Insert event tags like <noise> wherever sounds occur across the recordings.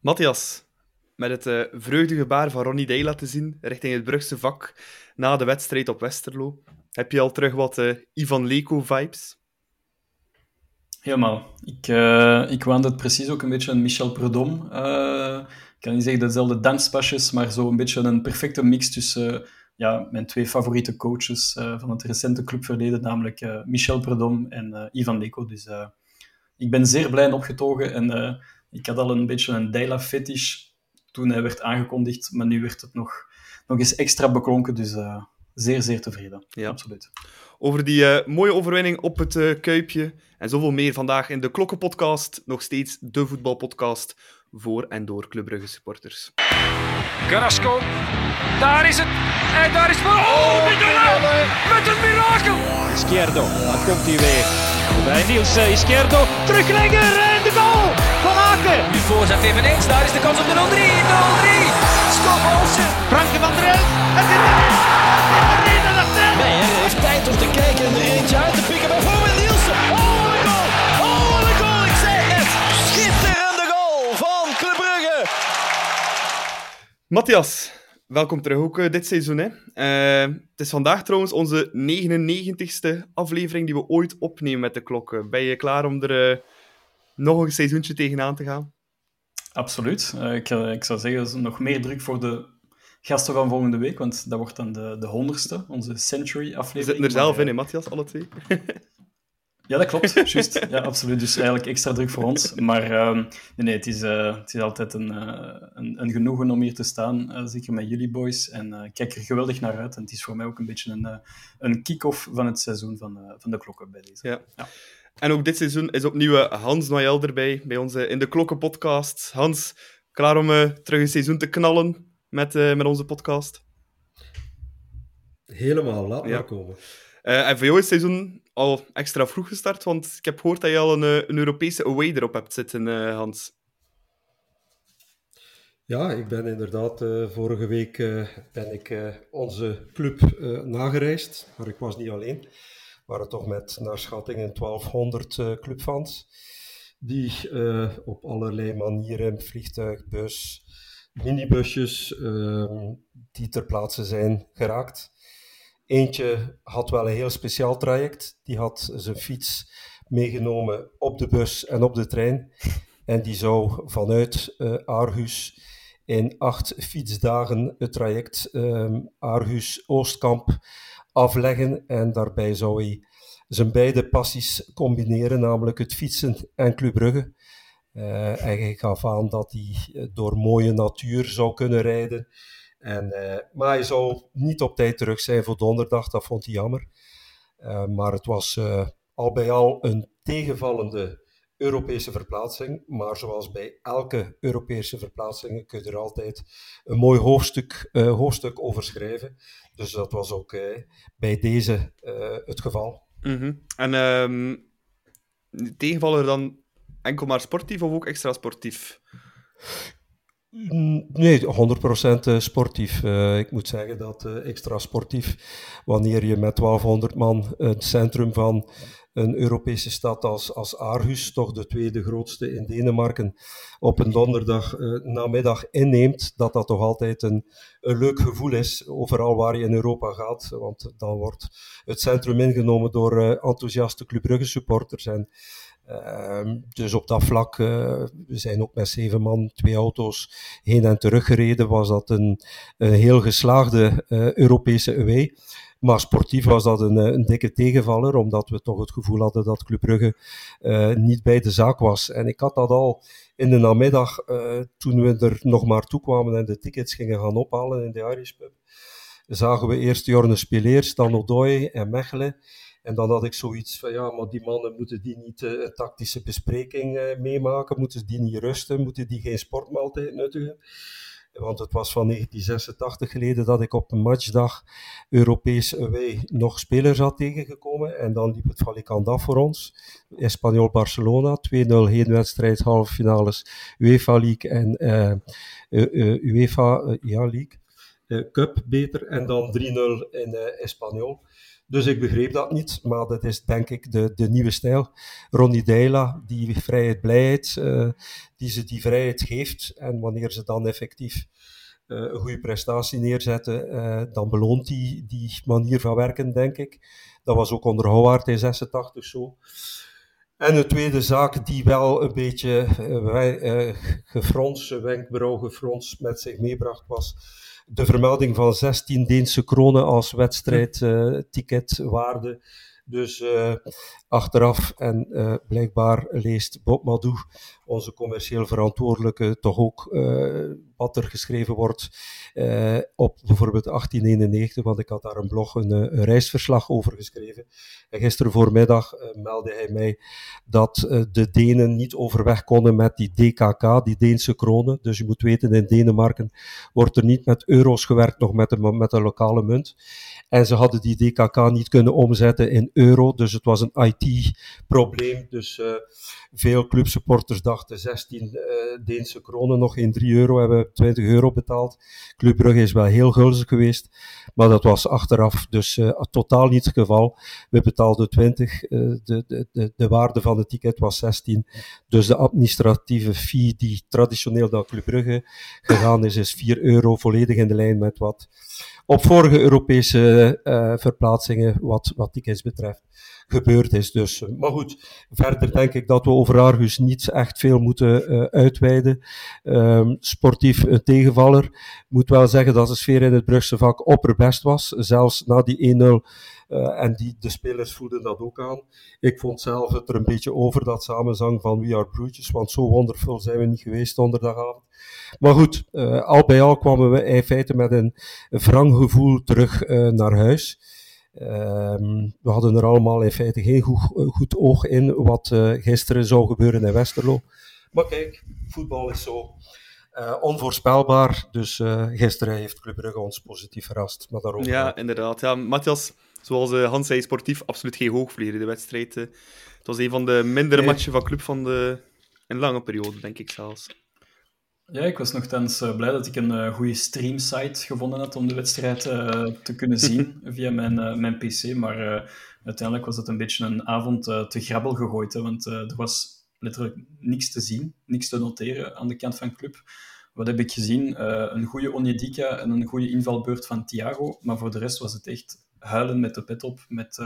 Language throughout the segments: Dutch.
Matthias, met het uh, vreugdegebaar van Ronnie Day laten zien richting het Brugse vak na de wedstrijd op Westerlo. Heb je al terug wat uh, Ivan Leko-vibes? Helemaal. Ik, uh, ik het precies ook een beetje een Michel Prudhomme. ik kan niet zeggen dezelfde danspasjes, maar zo een beetje een perfecte mix tussen ja, mijn twee favoriete coaches van het recente clubverleden, namelijk Michel Prudhomme en Ivan Leko. Dus ik ben zeer blij en opgetogen en ik had al een beetje een Deila-fetish toen hij werd aangekondigd, maar nu werd het nog, nog eens extra beklonken, dus uh, zeer, zeer tevreden. Ja. Absoluut. Over die uh, mooie overwinning op het uh, Kuipje en zoveel meer vandaag in de Klokkenpodcast, nog steeds de voetbalpodcast voor en door Club Brugge supporters. Carrasco, daar is het. En daar is het. Oh, oh met een mirakel. Izquierdo, daar komt hij weer. Bij Niels uh, Izquierdo, teruglegger Voorzet eveneens, daar is de kans op de 0-3. 0-3, Stop Olsen. Franke van der Elf, het is erin, het is Nee, hij heeft tijd om te kijken en er eentje uit te pikken. Bijvoorbeeld Nielsen. Oh, wat een goal. Oh, wat een goal, ik zeg het. Schitterende goal van Club Brugge. Matthias, Welkom terug ook uh, dit seizoen. Hè. Uh, het is vandaag trouwens onze 99ste aflevering die we ooit opnemen met de klokken. Ben je klaar om er uh, nog een seizoentje tegenaan te gaan? Absoluut. Ik, ik, zou zeggen, nog meer druk voor de gasten van volgende week, want dat wordt dan de, de honderdste, onze Century aflevering. We zitten er zelf in, hè, Matthias, alle twee. <laughs> Ja, dat klopt. Juist. Ja, absoluut. Dus eigenlijk extra druk voor ons. Maar uh, nee, nee, het, is, uh, het is altijd een, uh, een, een, genoegen om hier te staan, zeker met jullie boys. En ik kijk er geweldig naar uit. En het is voor mij ook een beetje een, een kick-off van het seizoen van, van de klokken bij deze. Ja. ja. En ook dit seizoen is opnieuw Hans Noël erbij, bij ons in de Klokkenpodcast. Hans, klaar om terug een seizoen te knallen met, met onze podcast? Helemaal, laat maar komen. en voor jou is het seizoen al extra vroeg gestart? Want ik heb gehoord dat je al een, eh, een Europese away erop hebt zitten, uh, Hans. Ja, ik ben inderdaad uh, vorige week uh, ben ik onze club nagereisd, maar ik was niet alleen. Waren toch met naar schatting 1200 clubfans die op allerlei manieren, vliegtuig, bus, minibusjes, ehm, die ter plaatse zijn geraakt. Eentje had wel een heel speciaal traject. Die had zijn fiets meegenomen op de bus en op de trein. En die zou vanuit uh, Aarhus in acht fietsdagen het traject um, Aarhus-Oostkamp afleggen. En daarbij zou hij zijn beide passies combineren, namelijk het fietsen en Club Brugge. Uh, hij gaf aan dat hij door mooie natuur zou kunnen rijden. En, uh, maar hij zou niet op tijd terug zijn voor donderdag, dat vond hij jammer. Maar het was al bij al een tegenvallende Europese verplaatsing. Maar zoals bij elke Europese verplaatsing kun je er altijd een mooi hoofdstuk, hoofdstuk over schrijven. Dus dat was ook bij deze het geval. Mm -hmm. En um, tegenvaller dan enkel maar sportief of ook extra sportief? Mm, nee, 100% eh, sportief. Uh, ik moet zeggen dat uh, extra sportief, wanneer je met 1200 man het centrum van een Europese stad als, als Aarhus, toch de tweede grootste in Denemarken, op een donderdag uh, namiddag inneemt, dat dat toch altijd een, een leuk gevoel is, overal waar je in Europa gaat. Want dan wordt het centrum ingenomen door enthousiaste Club Brugge supporters. En Ehm, dus op dat vlak, uh, we zijn ook met zeven man, twee auto's heen en terug gereden, was dat een, een heel geslaagde Europese away. Maar sportief was dat een, een, dikke tegenvaller, omdat we toch het gevoel hadden dat Club Brugge uh, niet bij de zaak was. En ik had dat al in de namiddag, toen we er nog maar toe kwamen en de tickets gingen gaan ophalen in de Irish Pub, zagen we eerst Jorne Spileers, dan Odoi en Mechelen. En dan had ik zoiets van, ja, maar die mannen moeten die niet een tactische bespreking meemaken, moeten die niet rusten, moeten die geen sportmaaltijd nuttigen. Want het was van 1986 geleden dat ik op een matchdag Europees away nog spelers had tegengekomen. En dan liep het valikant af voor ons. Espanyol Barcelona, 2-0 heenwedstrijd, halve finales UEFA League en uh, UEFA ja, League. Cup beter en dan 3-0 in Espanyol. Dus ik begreep dat niet, maar dat is denk ik de, de nieuwe stijl. Ronnie Deila, die vrijheid, blijheid, uh, die ze die vrijheid geeft. En wanneer ze dan effectief uh, een goede prestatie neerzetten, uh, dan beloont die die manier van werken, denk ik. Dat was ook onder Howard in 86 zo. En de tweede zaak die wel een beetje uh, gefronst, wenkbrauw gefronst met zich meebracht, was de vermelding van 16 Deense kronen als wedstrijdticketwaarde. Dus uh, achteraf, en uh, blijkbaar leest Bob Madou, onze commercieel verantwoordelijke, toch ook uh, wat er geschreven wordt op bijvoorbeeld 1891, want ik had daar een blog, een, een reisverslag over geschreven. En gisteren voormiddag meldde hij mij dat de Denen niet overweg konden met die DKK, die Deense kronen. Dus je moet weten, in Denemarken wordt er niet met euro's gewerkt, nog met de, met de lokale munt. En ze hadden die DKK niet kunnen omzetten in euro, dus het was een IT-probleem. Dus veel clubsupporters dachten 16 uh, Deense kronen, nog geen 3 euro, hebben 20 euro betaald. Club Brugge is wel heel gulzig geweest, maar dat was achteraf dus uh, totaal niet het geval. We betaalden 20, de, de, de, de waarde van het ticket was 16, dus de administratieve fee die traditioneel naar Club Brugge gegaan is, is 4 euro, volledig in de lijn met wat op vorige Europese uh, verplaatsingen, wat, wat tickets betreft, gebeurd is. Dus, maar goed, verder denk ik dat we over Argus niet echt veel moeten uh, uitweiden. Um, sportief een tegenvaller. Moet wel zeggen dat de sfeer in het Brugse vak opperbest was. Zelfs na die 1-0 Uh, en die, de spelers voelden dat ook aan. Ik vond zelf het er een beetje over, dat samenzang van We Are Broertjes, want zo wondervol zijn we niet geweest donderdagavond. Maar goed, uh, al bij al kwamen we in feite met een wrang gevoel terug uh, naar huis. Um, we hadden er allemaal in feite geen goed, goed oog in wat gisteren zou gebeuren in Westerlo. Maar kijk, voetbal is zo. Onvoorspelbaar. Dus gisteren heeft Club Brugge ons positief verrast. Maar daarover... Ja, inderdaad. Ja, Matthias, zoals Hans zei, sportief absoluut geen hoogvlieger. De wedstrijd. het was een van de mindere nee. matchen van Club van de een lange periode, denk ik zelfs. Ja, ik was nogthans uh, blij dat ik een uh, goede streamsite gevonden had om de wedstrijd uh, te kunnen zien <laughs> via mijn, mijn PC. Maar uiteindelijk was het een beetje een avond te grabbel gegooid. Hè, want er was letterlijk niks te zien, niks te noteren aan de kant van club. Wat heb ik gezien? een goede Onyedika en een goede invalbeurt van Thiago. Maar voor de rest was het echt huilen met de pet op. Met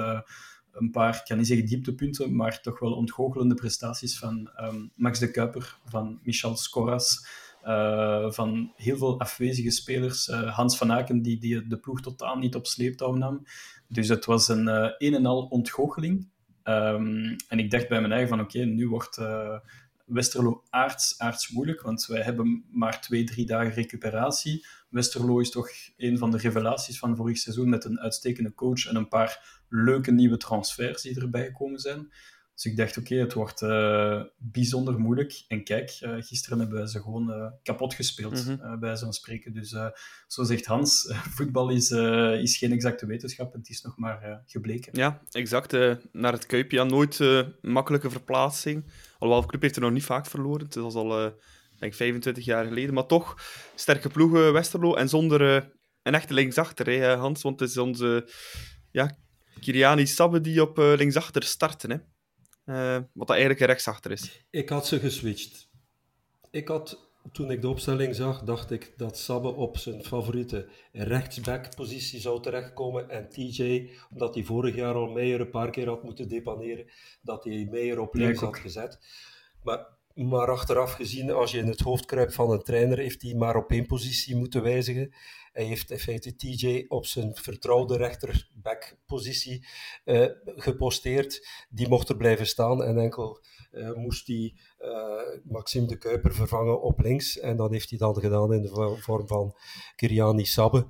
een paar, ik kan niet zeggen dieptepunten, maar toch wel ontgoochelende prestaties van um, Max de Kuiper, van Michel Scoras. Uh, van heel veel afwezige spelers. Uh, Hans van Aken, die, die de ploeg totaal niet op sleeptouw nam. Dus het was een uh, een en al ontgoocheling. Um, en ik dacht bij mijn eigen van, oké, nu wordt Westerlo aards, aards moeilijk, want wij hebben maar twee, drie dagen recuperatie. Westerlo is toch een van de revelaties van vorig seizoen met een uitstekende coach en een paar leuke nieuwe transfers die erbij gekomen zijn. Dus ik dacht, oké, okay, het wordt uh, bijzonder moeilijk. En kijk, uh, gisteren hebben wij ze gewoon uh, kapot gespeeld, mm -hmm. bij zo'n spreken. Dus zo zegt Hans, <laughs> voetbal is, is geen exacte wetenschap, het is nog maar gebleken. Ja, exact. naar het Kuipje, ja, nooit makkelijke verplaatsing. Alhoewel, de club heeft er nog niet vaak verloren. Het was al, denk 25 jaar geleden. Maar toch, sterke ploegen Westerlo. En zonder een echte linksachter, hè, Hans. Want het is onze ja, Kiriani Sabbe die op linksachter starten, hè. Uh, wat dat eigenlijk rechtsachter is. Ik had ze geswitcht. Ik had, toen ik de opstelling zag, dacht ik dat Sabbe op zijn favoriete rechtsback-positie zou terechtkomen. En TJ, omdat hij vorig jaar al Meijer een paar keer had moeten depaneren, dat hij Meijer op links had gezet. Maar, maar achteraf gezien, als je in het hoofd kruipt van een trainer, heeft hij maar op één positie moeten wijzigen. Hij heeft in feite TJ op zijn vertrouwde rechterback-positie uh, geposteerd. Die mocht er blijven staan en enkel uh, moest hij uh, Maxime de Kuiper vervangen op links. En dat heeft hij dan gedaan in de vorm van Kiriani Sabbe.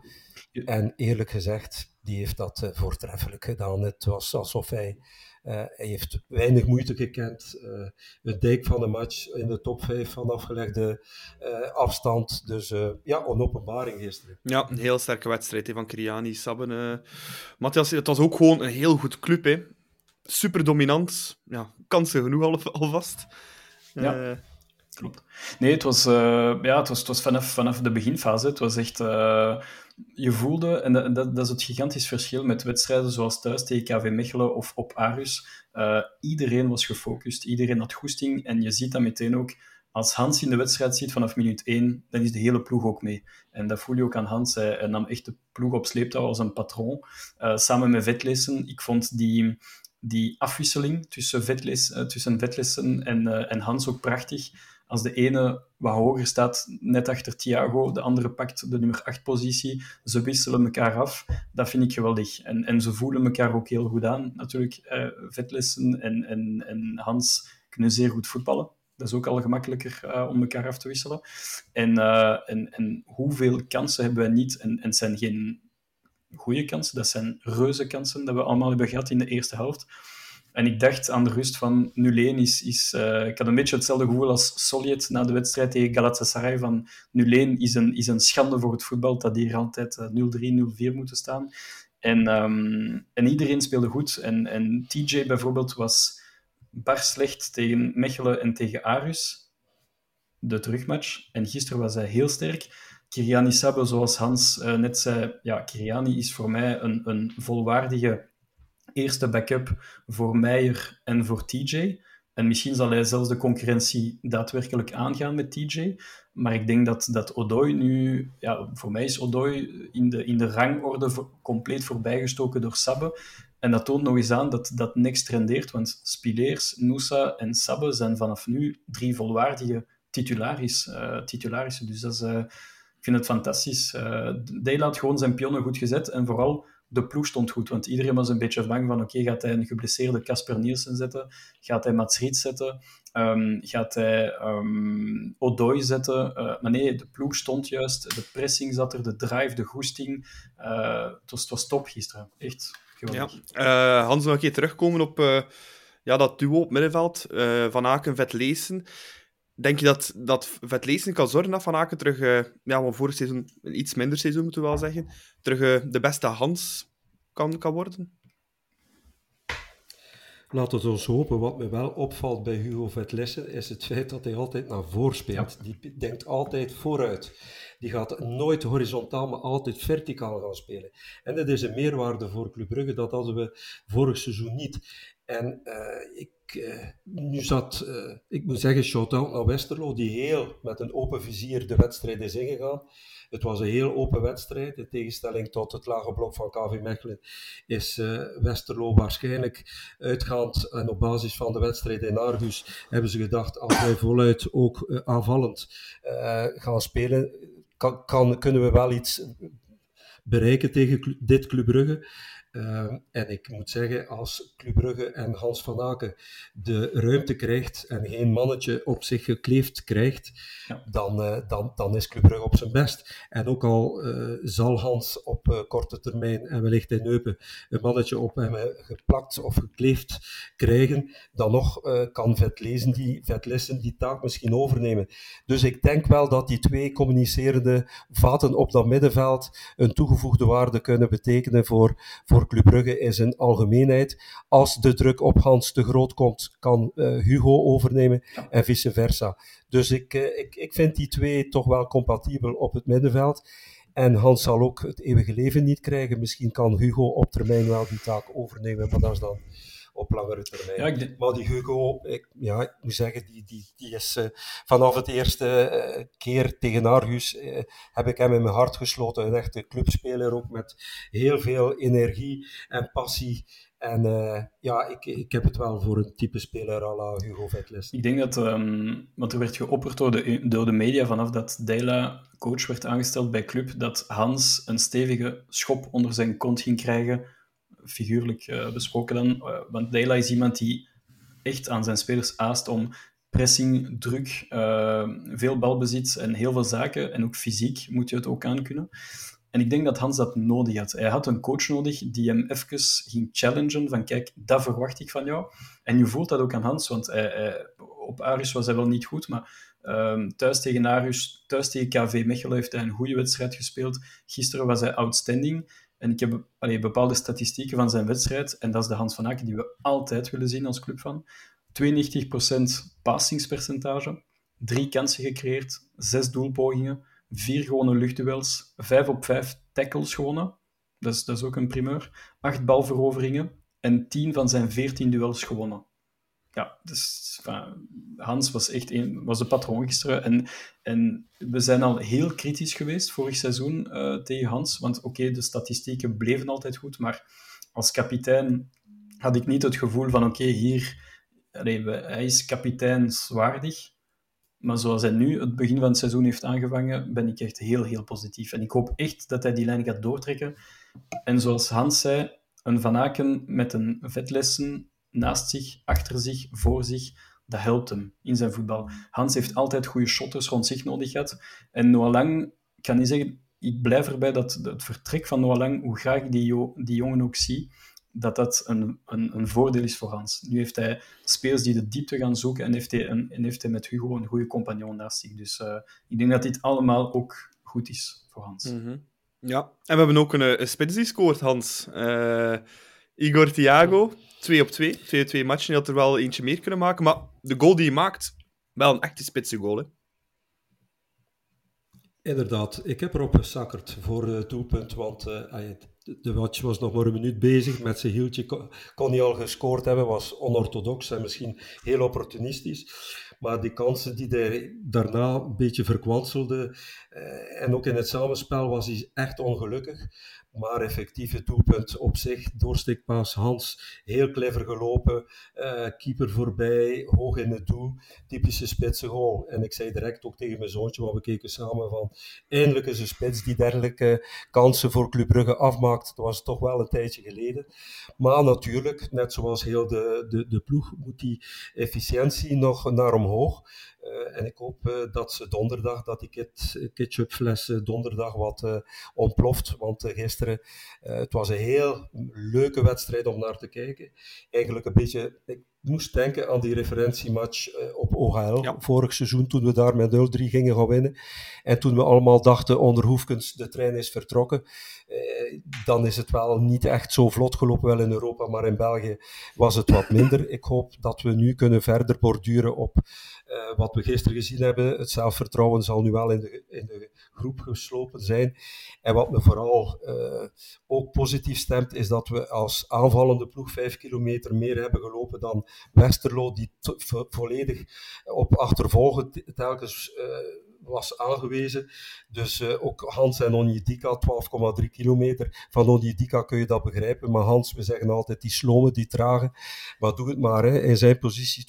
En eerlijk gezegd, die heeft dat voortreffelijk gedaan. Het was alsof hij hij heeft weinig moeite gekend. Uh, het dijk van de match in de top 5 van afgelegde uh, afstand. Dus ja, een openbaring gisteren. Ja, een heel sterke wedstrijd he, van Kriani, Sabben. Matthias, het was ook gewoon een heel goed club. Hè. Super dominant. Ja, kansen genoeg al, alvast. Ja. klopt. Nee, het was, uh, ja, het was, het was vanaf, vanaf de beginfase. Het was echt... Uh, je voelde, en dat, dat, is het gigantisch verschil met wedstrijden zoals thuis tegen KV Mechelen of op Arus. Uh, iedereen was gefocust, iedereen had goesting. En je ziet dat meteen ook als Hans in de wedstrijd zit vanaf minuut 1, dan is de hele ploeg ook mee. En dat voel je ook aan Hans. Hij, nam echt de ploeg op sleeptouw als een patroon. Uh, samen met Vetlessen. Ik vond die, die afwisseling tussen, Vetles, uh, tussen Vetlessen en, en Hans ook prachtig. Als de ene wat hoger staat, net achter Thiago, de andere pakt de nummer 8 positie. Ze wisselen elkaar af. Dat vind ik geweldig. En, en ze voelen elkaar ook heel goed aan. Natuurlijk, Vetlessen en, en, en Hans kunnen zeer goed voetballen. Dat is ook al gemakkelijker uh, om elkaar af te wisselen. En, uh, en, en hoeveel kansen hebben wij niet? En, en het zijn geen goede kansen, dat zijn reuze kansen dat we allemaal hebben gehad in de eerste helft. En ik dacht aan de rust van 0-1 is... is uh, ik had een beetje hetzelfde gevoel als Soljet na de wedstrijd tegen Galatasaray van 0-1 is een, is een schande voor het voetbal dat hier altijd 0-3, 0-4 moeten staan. En, um, en iedereen speelde goed. En, en TJ bijvoorbeeld was bar slecht tegen Mechelen en tegen Arus, de terugmatch. En gisteren was hij heel sterk. Kiriani Sabbe, zoals Hans uh, net zei, ja, Kiriani is voor mij een, een volwaardige eerste backup voor Meijer en voor TJ. En misschien zal hij zelfs de concurrentie daadwerkelijk aangaan met TJ. Maar ik denk dat, dat Odoi nu... Ja, voor mij is Odoi in de, in de rangorde compleet voorbijgestoken door Sabbe. En dat toont nog eens aan dat dat niks trendeert, want Spileers, Noosa en Sabbe zijn vanaf nu drie volwaardige titularis, uh, titularissen. Dus dat is, uh, ik vind het fantastisch. Uh, Dale had gewoon zijn pionnen goed gezet en vooral de ploeg stond goed, want iedereen was een beetje bang van oké, gaat hij een geblesseerde Casper Nielsen zetten? Gaat hij Mats Riet zetten? Um, gaat hij um, Odoi zetten? Uh, maar nee, de ploeg stond juist, de pressing zat er, de drive, de goesting. Uh, het, was, het was top gisteren, echt. Ja. Uh, Hans, nog een keer terugkomen op ja, dat duo op middenveld. Van Aken, Vetlezen. Denk je dat, dat Vetlezen kan zorgen dat Van Aken terug, ja, van vorig seizoen, een iets minder seizoen moeten we wel zeggen, terug de beste Hans kan, kan worden? Laten we ons hopen. Wat me wel opvalt bij Hugo Vetlessen is het feit dat hij altijd naar voren speelt. Ja. Die denkt altijd vooruit. Die gaat nooit horizontaal, maar altijd verticaal gaan spelen. En dat is een meerwaarde voor Club Brugge, dat hadden we vorig seizoen niet. En uh, ik, nu zat, uh, ik moet zeggen, shout-out naar Westerlo, die heel met een open vizier de wedstrijd is ingegaan. Het was een heel open wedstrijd. In tegenstelling tot het lage blok van KV Mechelen is uh, Westerlo waarschijnlijk uitgaand en op basis van de wedstrijd in Argus hebben ze gedacht als wij voluit ook aanvallend gaan spelen, kan, kunnen we wel iets bereiken tegen dit Club Brugge. Uh, en ik moet zeggen, als Club Brugge en Hans van Aken de ruimte krijgt en geen mannetje op zich gekleefd krijgt, ja. dan, uh, dan, dan is Club Brugge op zijn best. En ook al uh, zal Hans op korte termijn en wellicht in Eupen een mannetje op hem geplakt of gekleefd krijgen, dan nog kan Vetlezen die, Vetlessen die taak misschien overnemen. Dus ik denk wel dat die twee communicerende vaten op dat middenveld een toegevoegde waarde kunnen betekenen voor, voor voor Club Brugge in zijn algemeenheid. Als de druk op Hans te groot komt, kan uh, Hugo overnemen en vice versa. Dus ik, uh, ik, ik vind die twee toch wel compatibel op het middenveld. En Hans zal ook het eeuwige leven niet krijgen. Misschien kan Hugo op termijn wel die taak overnemen, maar dat is dan op langere termijn. Ja, denk... Maar die Hugo, ik, ja, ik moet zeggen, die, die, die is uh, vanaf het eerste uh, keer tegen Argus uh, heb ik hem in mijn hart gesloten. Een echte clubspeler ook met heel veel energie en passie. En ja, ik, ik heb het wel voor een type speler à la Hugo Vetles. Ik denk dat, um, want er werd geopperd door de, door de media vanaf dat Dela coach werd aangesteld bij club, dat Hans een stevige schop onder zijn kont ging krijgen figuurlijk uh, besproken dan. Uh, want Dela is iemand die echt aan zijn spelers aast om pressing, druk, uh, veel balbezit en heel veel zaken. En ook fysiek moet je het ook aankunnen. En ik denk dat Hans dat nodig had. Hij had een coach nodig die hem even ging challengen van kijk, dat verwacht ik van jou. En je voelt dat ook aan Hans, want op Aris was hij wel niet goed, maar Um, thuis tegen Arus, thuis tegen KV Mechelen heeft hij een goede wedstrijd gespeeld. Gisteren was hij outstanding. En ik heb allee, bepaalde statistieken van zijn wedstrijd, en dat is de Hans van Aken die we altijd willen zien als club van. 92% passingspercentage, drie kansen gecreëerd, zes doelpogingen, vier gewone luchtduels, vijf op vijf tackles gewonnen. Dat is, dat is ook een primeur. Acht balveroveringen en tien van zijn veertien duels gewonnen. Ja, dus Hans was echt een, was de patroon gisteren. En, en we zijn al heel kritisch geweest vorig seizoen uh, tegen Hans. Want oké, de statistieken bleven altijd goed. Maar als kapitein had ik niet het gevoel van oké, hier... Allee, hij is kapiteinswaardig. Maar zoals hij nu het begin van het seizoen heeft aangevangen, ben ik echt heel, heel positief. En ik hoop echt dat hij die lijn gaat doortrekken. En zoals Hans zei, een Van Aken met een vetlessen naast zich, achter zich, voor zich, dat helpt hem in zijn voetbal. Hans heeft altijd goede shotters rond zich nodig gehad. En Noah Lang, kan niet zeggen, ik blijf erbij dat het vertrek van Noah Lang, hoe graag ik die, die jongen ook zie, dat dat een, een, een, voordeel is voor Hans. Nu heeft hij spelers die de diepte gaan zoeken en heeft hij, een, en heeft hij met Hugo een goede compagnon naast zich. Dus uh, ik denk dat dit allemaal ook goed is voor Hans. -hmm. Ja, en we hebben ook een, een spits die scoort, Hans. Uh, Igor Thiago, 2 op 2. 2 2 matchen. Die had er wel eentje meer kunnen maken. Maar de goal die hij maakt, wel een echte spitse goal. Hè? Inderdaad, ik heb erop gesakkerd voor het doelpunt, want uh, de watch was nog maar een minuut bezig. Met zijn hieltje kon, kon hij al gescoord hebben, was onorthodox en misschien heel opportunistisch. Maar die kansen die hij daarna een beetje verkwanselde, eh, en ook in het samenspel was hij echt ongelukkig. Maar effectief het doelpunt op zich, doorstikpaas Hans, heel clever gelopen, uh, keeper voorbij, hoog in het doel, typische spitse goal. En ik zei direct ook tegen mijn zoontje, want we keken samen van, eindelijk is een spits die dergelijke kansen voor Club Brugge afmaakt. Dat was toch wel een tijdje geleden. Maar natuurlijk, net zoals heel de, de, de ploeg, moet die efficiëntie nog naar omhoog. Uh, en ik hoop uh, dat ze donderdag, dat die kit, ketchupfles uh, donderdag wat ontploft. Want gisteren, het was een heel leuke wedstrijd om naar te kijken. Eigenlijk een beetje, ik moest denken aan die referentiematch op OHL ja. vorig seizoen, toen we daar met 0-3 gingen gaan winnen. En toen we allemaal dachten, onder Hoefkens, de trein is vertrokken. dan is het wel niet echt zo vlot gelopen, wel in Europa, maar in België was het wat minder. Ik hoop dat we nu kunnen verder borduren op uh, wat we gisteren gezien hebben. Het zelfvertrouwen zal nu wel in de, in de groep geslopen zijn. En wat me vooral uh, ook positief stemt, is dat we als aanvallende ploeg vijf kilometer meer hebben gelopen dan Westerlo, die vo volledig op achtervolgen telkens uh, was aangewezen. Dus uh, ook Hans en Onjedika, 12,3 kilometer. Van Onjedika kun je dat begrijpen. Maar Hans, we zeggen altijd die slomen, die tragen. Maar doe het maar, hè. in zijn positie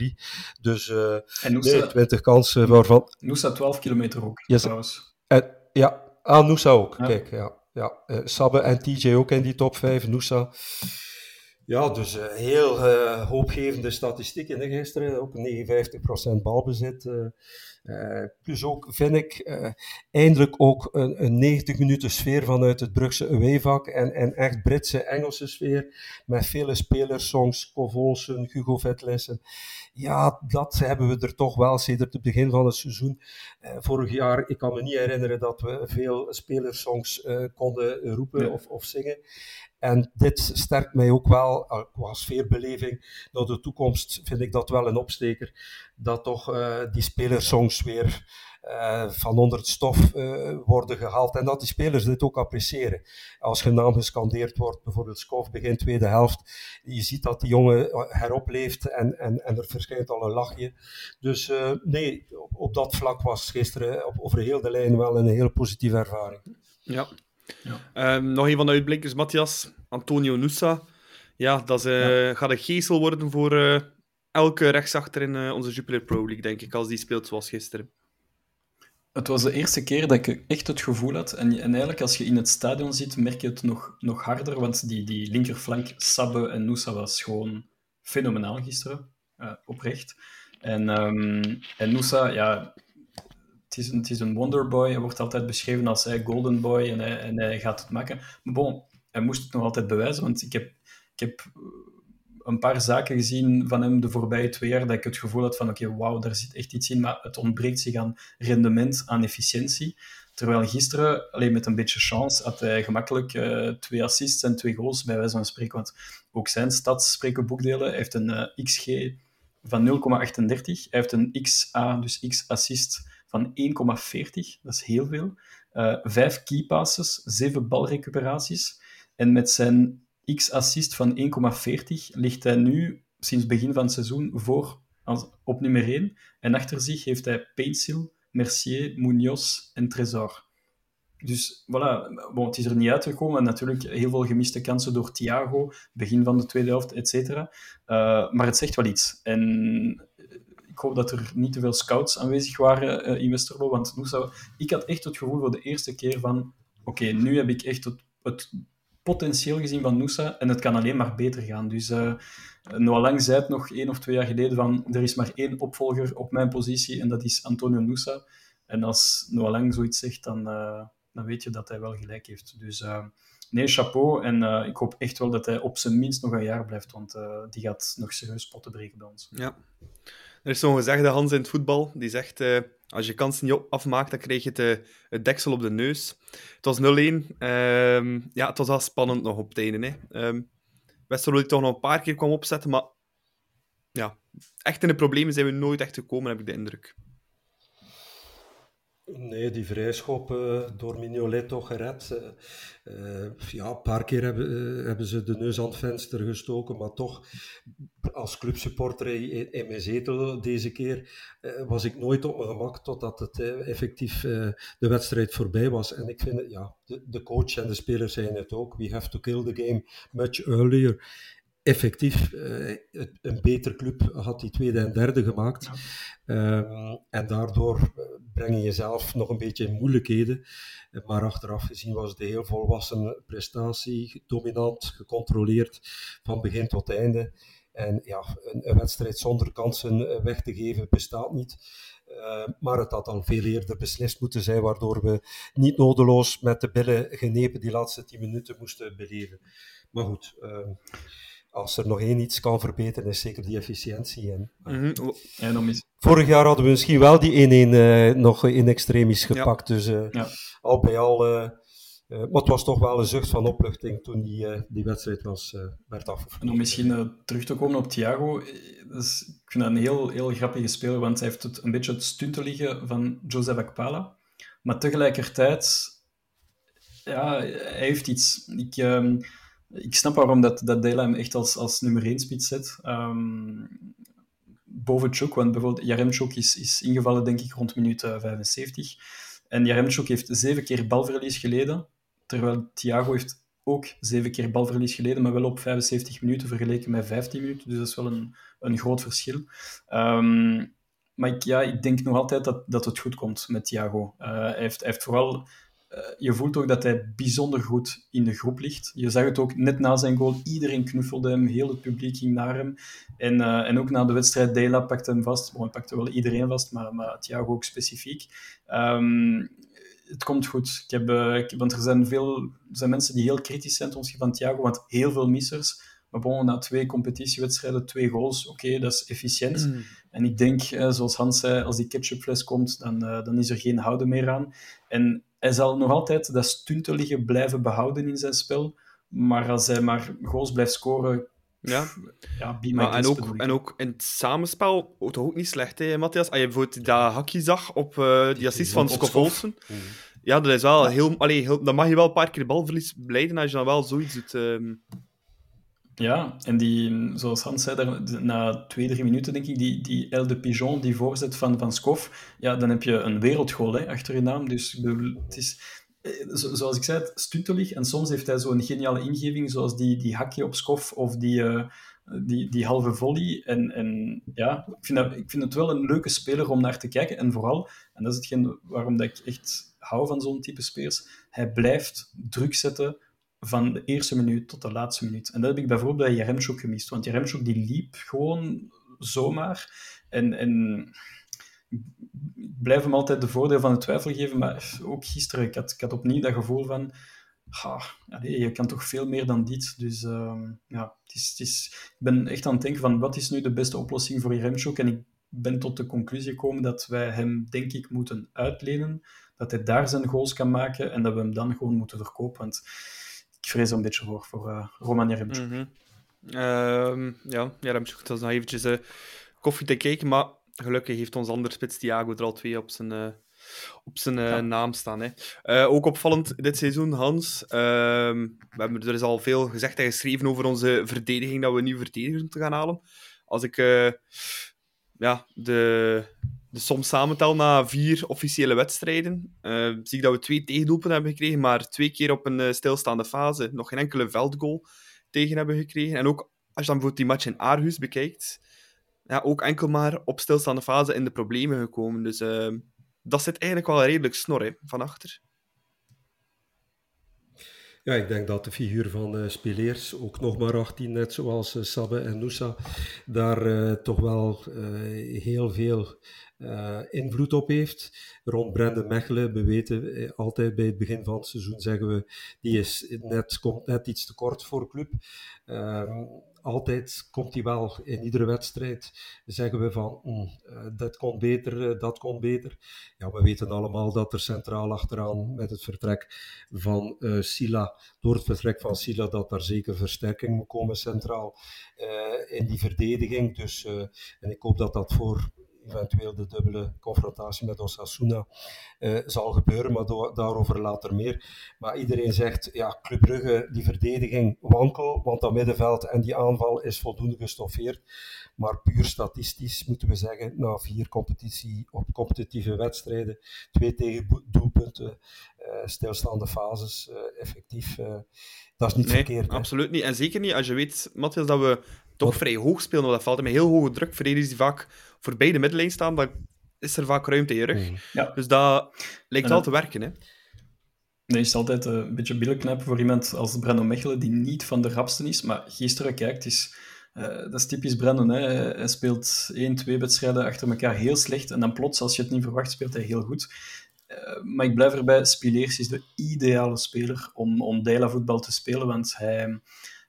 12,3. Dus uh, en Noosa, nee, 20 kansen waarvan... Noosa 12 kilometer ook, yes. trouwens. En, ja, ah, Noosa ook. Ja. Kijk, ja. ja. Uh, Sabbe en TJ ook in die top 5. Noosa... Ja, dus uh, heel uh, hoopgevende statistieken gisteren. Ook 59% balbezit. Uh, plus ook vind ik uh, eindelijk ook een, een 90 minuten sfeer vanuit het Brugse awayvak en, en echt Britse Engelse sfeer met vele spelerssongs, Covolsen, Hugo Vetlessen. Ja, dat hebben we er toch wel sinds het begin van het seizoen. Uh, vorig jaar, ik kan me niet herinneren dat we veel spelerssongs konden roepen ja. of, of zingen. En dit sterkt mij ook wel, qua sfeerbeleving, naar de toekomst vind ik dat wel een opsteker. Dat toch uh, die spelersongs weer uh, van onder het stof uh, worden gehaald. En dat die spelers dit ook appreciëren. Als je naam gescandeerd wordt, bijvoorbeeld Skof begin tweede helft, je ziet dat die jongen heropleeft en, en, en er verschijnt al een lachje. Dus nee, op, op, dat vlak was gisteren op, over heel de lijn wel een heel positieve ervaring. Ja, ja. Um, nog een van de uitblinkers, Matthias. Antonio Nusa. Ja, dat is, uh, ja. gaat een geestel worden voor uh, elke rechtsachter in uh, onze Jupiler Pro League, denk ik, als die speelt zoals gisteren. Het was de eerste keer dat ik echt het gevoel had, en, en eigenlijk als je in het stadion zit, merk je het nog, nog harder, want die, die linkerflank, Sabbe en Nusa was gewoon fenomenaal gisteren, oprecht. En, um, en ja, het is, een, het is een wonderboy. Hij wordt altijd beschreven als hij golden boy en hij, en hij gaat het maken. Maar bon, hij moest het nog altijd bewijzen, want ik heb, ik heb een paar zaken gezien van hem de voorbije twee jaar dat ik het gevoel had van oké, wauw, daar zit echt iets in, maar het ontbreekt zich aan rendement, aan efficiëntie. Terwijl gisteren, alleen met een beetje chance, had hij gemakkelijk uh, twee assists en twee goals, bij wijze van spreken. Want ook zijn stats spreken boekdelen. Hij heeft een uh, XG van 0,38. Hij heeft een XA, dus X-assist, van 1,40. Dat is heel veel. Uh, vijf key passes, zeven balrecuperaties. En met zijn X-assist van 1,40 ligt hij nu, sinds begin van het seizoen, voor als, op nummer 1. En achter zich heeft hij Peitsil, Mercier, Munoz en Trésor. Dus voilà, bon, het is er niet uitgekomen. Natuurlijk heel veel gemiste kansen door Thiago, begin van de tweede helft, et cetera. Uh, maar het zegt wel iets. En ik hoop dat er niet te veel scouts aanwezig waren uh, in Westerlo, want ik had echt het gevoel voor de eerste keer van oké, nu heb ik echt het, het potentieel gezien van Noosa en het kan alleen maar beter gaan. Dus uh, Noah Lang zei het nog één of twee jaar geleden van er is maar één opvolger op mijn positie en dat is Antonio Noosa. En als Noah Lang zoiets zegt, dan, uh, dan weet je dat hij wel gelijk heeft. Dus uh, nee, chapeau. En ik hoop echt wel dat hij op zijn minst nog een jaar blijft, want die gaat nog serieus potten breken bij ons. Ja. Er is zo'n gezegde Hans in het voetbal, die zegt als je kansen niet afmaakt, dan krijg je het, het deksel op de neus. Het was 0-1. Ehm, ja, het was wel spannend nog op het einde. Hè. Um, Westerlo die toch nog een paar keer kwam opzetten, maar ja, echt in de problemen zijn we nooit echt gekomen, heb ik de indruk. Nee, die vrijschop uh, door Mignolet toch gered. Uh, uh, ja, een paar keer hebben, hebben ze de neus aan het venster gestoken, maar toch, als clubsupporter in, mijn zetel deze keer, was ik nooit op mijn gemak totdat het effectief de wedstrijd voorbij was. En ik vind het, ja, de, de coach en de spelers zijn het ook. We have to kill the game much earlier effectief uh, een betere club had die tweede en derde gemaakt. Ja. Um, en daardoor breng je jezelf nog een beetje in moeilijkheden. Maar achteraf gezien was het een heel volwassen prestatie, dominant, gecontroleerd van begin tot einde. En ja, een, een wedstrijd zonder kansen weg te geven bestaat niet. Uh, maar het had al veel eerder beslist moeten zijn, waardoor we niet nodeloos met de billen genepen die laatste tien minuten moesten beleven. Maar goed, uh, als er nog één iets kan verbeteren, is zeker die efficiëntie. En, mm -hmm. en. Vorig jaar hadden we misschien wel die 1-1 uh, nog in extremis gepakt. Ja. Dus uh, Ja. al bij al. uh, maar het was toch wel een zucht van opluchting toen die, die wedstrijd was, werd afgevoerd. En om misschien terug te komen op Thiago, dus, ik vind dat een heel, heel grappige speler, want hij heeft het, een beetje het stunten liggen van Joseph Akpala. Maar tegelijkertijd, ja, hij heeft iets. Ik, um, ik snap waarom dat, dat Dela hem echt als, als nummer 1 spits zet. Um, boven Chuk, want bijvoorbeeld Jaremchuk is, is ingevallen, denk ik, rond minuut 75. En Jaremchuk heeft zeven keer balverlies geleden, terwijl Thiago heeft ook zeven keer balverlies geleden, maar wel op 75 minuten vergeleken met 15 minuten. Dus dat is wel een, een groot verschil. Um, maar ik, ja, ik denk nog altijd dat, dat het goed komt met Thiago. Hij, heeft, hij heeft vooral je voelt ook dat hij bijzonder goed in de groep ligt. Je zag het ook net na zijn goal. Iedereen knuffelde hem, heel het publiek ging naar hem. En, uh, en ook na de wedstrijd, Dela pakte hem vast. Bon, hij pakte wel iedereen vast, maar, maar Thiago ook specifiek. Um, het komt goed. Ik heb, uh, ik, want er zijn veel er zijn mensen die heel kritisch zijn ten opzichte van Thiago, want heel veel missers. Maar bon, na twee competitiewedstrijden, twee goals, oké, okay, dat is efficiënt. Mm. En ik denk, zoals Hans zei, als die ketchupfles komt, dan, dan is er geen houden meer aan. En hij zal nog altijd dat stuntelige blijven behouden in zijn spel. Maar als hij maar goals blijft scoren, ja. ja be maar en, ook, en ook in het samenspel toch ook niet slecht, hè, Matthias? Als je bijvoorbeeld dat hakje zag op uh, die assist van Scott Olsen. Ja, dat is wel ja. heel, allee, heel... Dan mag je wel een paar keer balverlies blijden als je dan wel zoiets doet. Um... Ja, en die, zoals Hans zei, daar, na twee, drie minuten denk ik, die, die El de Pigeon, die voorzet van, van Skof, ja, dan heb je een wereldgoal hè, achter je naam. Dus het is, zoals ik zei, stuntelig. En soms heeft hij zo'n geniale ingeving, zoals die, die hakje op Skof of die, uh, die, die halve volley. En, en ja, ik vind, dat, ik vind het wel een leuke speler om naar te kijken. En vooral, en dat is hetgeen waarom dat ik echt hou van zo'n type spelers, hij blijft druk zetten van de eerste minuut tot de laatste minuut. En dat heb ik bijvoorbeeld bij Jaremchuk gemist. Want Jaremchuk die liep gewoon zomaar. En, en ik blijf hem altijd de voordeel van de twijfel geven. Maar ook gisteren, ik had, ik had opnieuw dat gevoel van... Allez, je kan toch veel meer dan dit. Dus uh, ja, het is, het is, ik ben echt aan het denken van wat is nu de beste oplossing voor Jaremchuk. En ik ben tot de conclusie gekomen dat wij hem, denk ik, moeten uitlenen. Dat hij daar zijn goals kan maken en dat we hem dan gewoon moeten verkopen. Want ik vrees een beetje voor, voor uh, Roman. Mm -hmm. uh, ja, Jaremchuk, dat is nog eventjes uh, koffie te kijken, maar gelukkig heeft ons andere spits Thiago er al twee op zijn, uh, op zijn naam staan. Hè. Ook opvallend dit seizoen, Hans. Ehm, we hebben er is al veel gezegd en geschreven over onze verdediging, dat we nieuwe verdedigers moeten gaan halen. Als ik ja, de, de som samentel na vier officiële wedstrijden, zie ik dat we twee tegendoelpunten hebben gekregen, maar twee keer op een stilstaande fase nog geen enkele veldgoal tegen hebben gekregen. En ook als je dan bijvoorbeeld die match in Aarhus bekijkt, ja, ook enkel maar op stilstaande fase in de problemen gekomen. Dus uh, dat zit eigenlijk wel redelijk snor van achter. Ja, ik denk dat de figuur van uh, ook nog maar 18, net zoals uh, Sabbe en Noosa, daar uh, toch wel heel veel invloed op heeft. Rond Brendan Mechelen, we weten altijd bij het begin van het seizoen, zeggen we, die is net, komt net iets te kort voor club. Altijd komt hij wel in iedere wedstrijd. Zeggen we van mm, uh, dat kon beter, uh, dat kon beter. Ja, we weten allemaal dat er centraal achteraan met het vertrek van uh, door het vertrek van Sila, dat daar zeker versterking moet komen centraal in die verdediging. Dus, en ik hoop dat dat voor eventueel de dubbele confrontatie met Osasuna uh, zal gebeuren, maar daarover later meer. Maar iedereen zegt, ja, Club Brugge, die verdediging wankel, want dat middenveld en die aanval is voldoende gestoffeerd. Maar puur statistisch moeten we zeggen, na vier competitie, op competitieve wedstrijden, twee tegen doelpunten, uh, stilstaande fases, uh, effectief, dat is niet nee, verkeerd. absoluut niet. En zeker niet als je weet, Matthias, dat we toch vrij hoog spelen op dat veld. met heel hoge druk. Verdedigers die vaak voorbij de middenlijn staan, dan is er vaak ruimte in je rug. Mm. Ja. Dus dat lijkt wel te werken. Hè? Nee, is altijd een beetje billen knappen voor iemand als Brandon Mechelen, die niet van de rapste is. Maar gisteren kijkt, is, uh, dat is typisch Brandon. Hè. Hij speelt één, twee wedstrijden achter elkaar heel slecht. En dan plots, als je het niet verwacht, speelt hij heel goed. Uh, maar ik blijf erbij, Spileers is de ideale speler om, om Dela voetbal te spelen, want hij,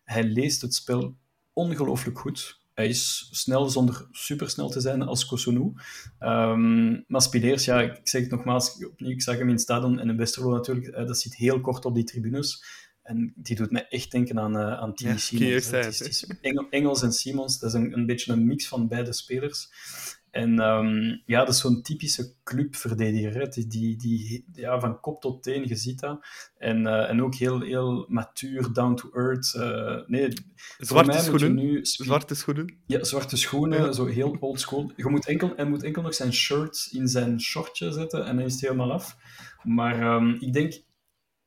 hij leest het spel ongelooflijk goed. Hij is snel zonder supersnel te zijn als Kosunu. Um, maar Spileers, ja, ik zeg het nogmaals, opnieuw, ik zag hem in het stadion en in Westerlo natuurlijk, uh, dat zit heel kort op die tribunes. En die doet mij echt denken aan, uh, aan Timmy Ja, Simons. Kier Het is, het is Engel, Engels en Simons, dat is een, een beetje een mix van beide spelers. En ehm, ja, dat is zo'n typische clubverdediger. Hè. Die, die, die, ja, van kop tot teen, je ziet dat. En, uh, en ook heel, heel matuur, down to earth. Uh, nee, voor Zwarte mij moet je schoenen. nu Zwarte schoenen. ja, zwarte schoenen, Ja. zo heel old school. Je moet enkel, hij moet enkel nog zijn shirt in zijn shortje zetten en dan is het helemaal af. Maar ehm, ik denk,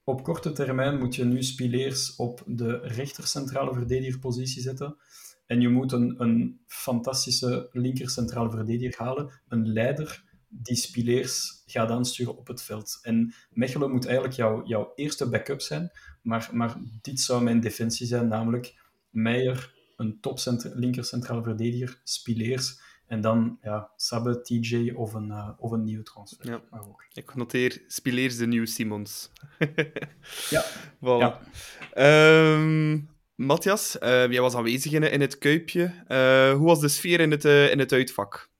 op korte termijn moet je nu Spileers op de rechter centrale verdedigerpositie zetten. En je moet een, een fantastische linker centrale verdediger halen. Een leider die Spileers gaat aansturen op het veld. En Mechelen moet eigenlijk jouw, jouw eerste backup zijn. Maar, maar dit zou mijn defensie zijn, namelijk Meijer, een top linker centrale verdediger, Spileers. En dan ja, Sabbe, TJ of een, eh, of een nieuwe transfer. Ja. Maar ook. Ik noteer Spileers de nieuwe Simons. <laughs> Ja. Voilà. Ja. Ehm, Matthias, eh, jij was aanwezig in, het Kuipje. Eh, hoe was de sfeer in het, eh, in het uitvak?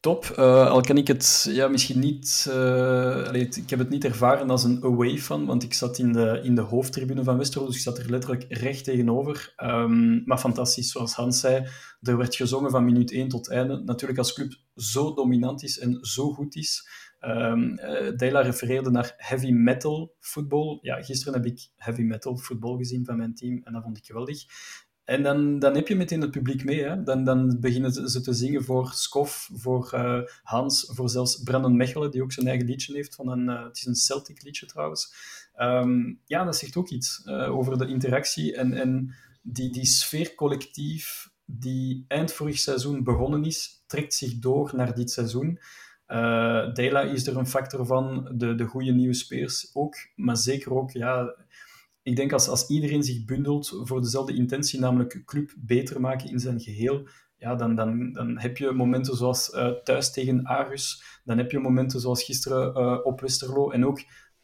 Top. Al kan ik het ja, misschien niet... ik heb het niet ervaren als een away fan, want ik zat in de, in de hoofdtribune van Westerlo, dus ik zat er letterlijk recht tegenover. Ehm, maar fantastisch, zoals Hans zei. Er werd gezongen van minuut 1 tot einde. Natuurlijk als club zo dominant is en zo goed is. Eh, Dela refereerde naar heavy metal voetbal. Ja, gisteren heb ik heavy metal voetbal gezien van mijn team en dat vond ik geweldig. En dan, dan heb je meteen het publiek mee. Hè? Dan, dan beginnen ze te zingen voor Skof, voor eh, Hans, voor zelfs Brandon Mechelen, die ook zijn eigen liedje heeft. Van een, eh, het is een Celtic liedje trouwens. Ehm, ja, dat zegt ook iets over de interactie en, en die, die sfeer collectief die eind vorig seizoen begonnen is, trekt zich door naar dit seizoen. Eh Dela is er een factor van, de, de goede nieuwe speers ook, maar zeker ook, ja, ik denk als, als iedereen zich bundelt voor dezelfde intentie, namelijk club beter maken in zijn geheel, ja, dan, dan, dan heb je momenten zoals eh, thuis tegen Aarhus, dan heb je momenten zoals gisteren eh, op Westerlo en ook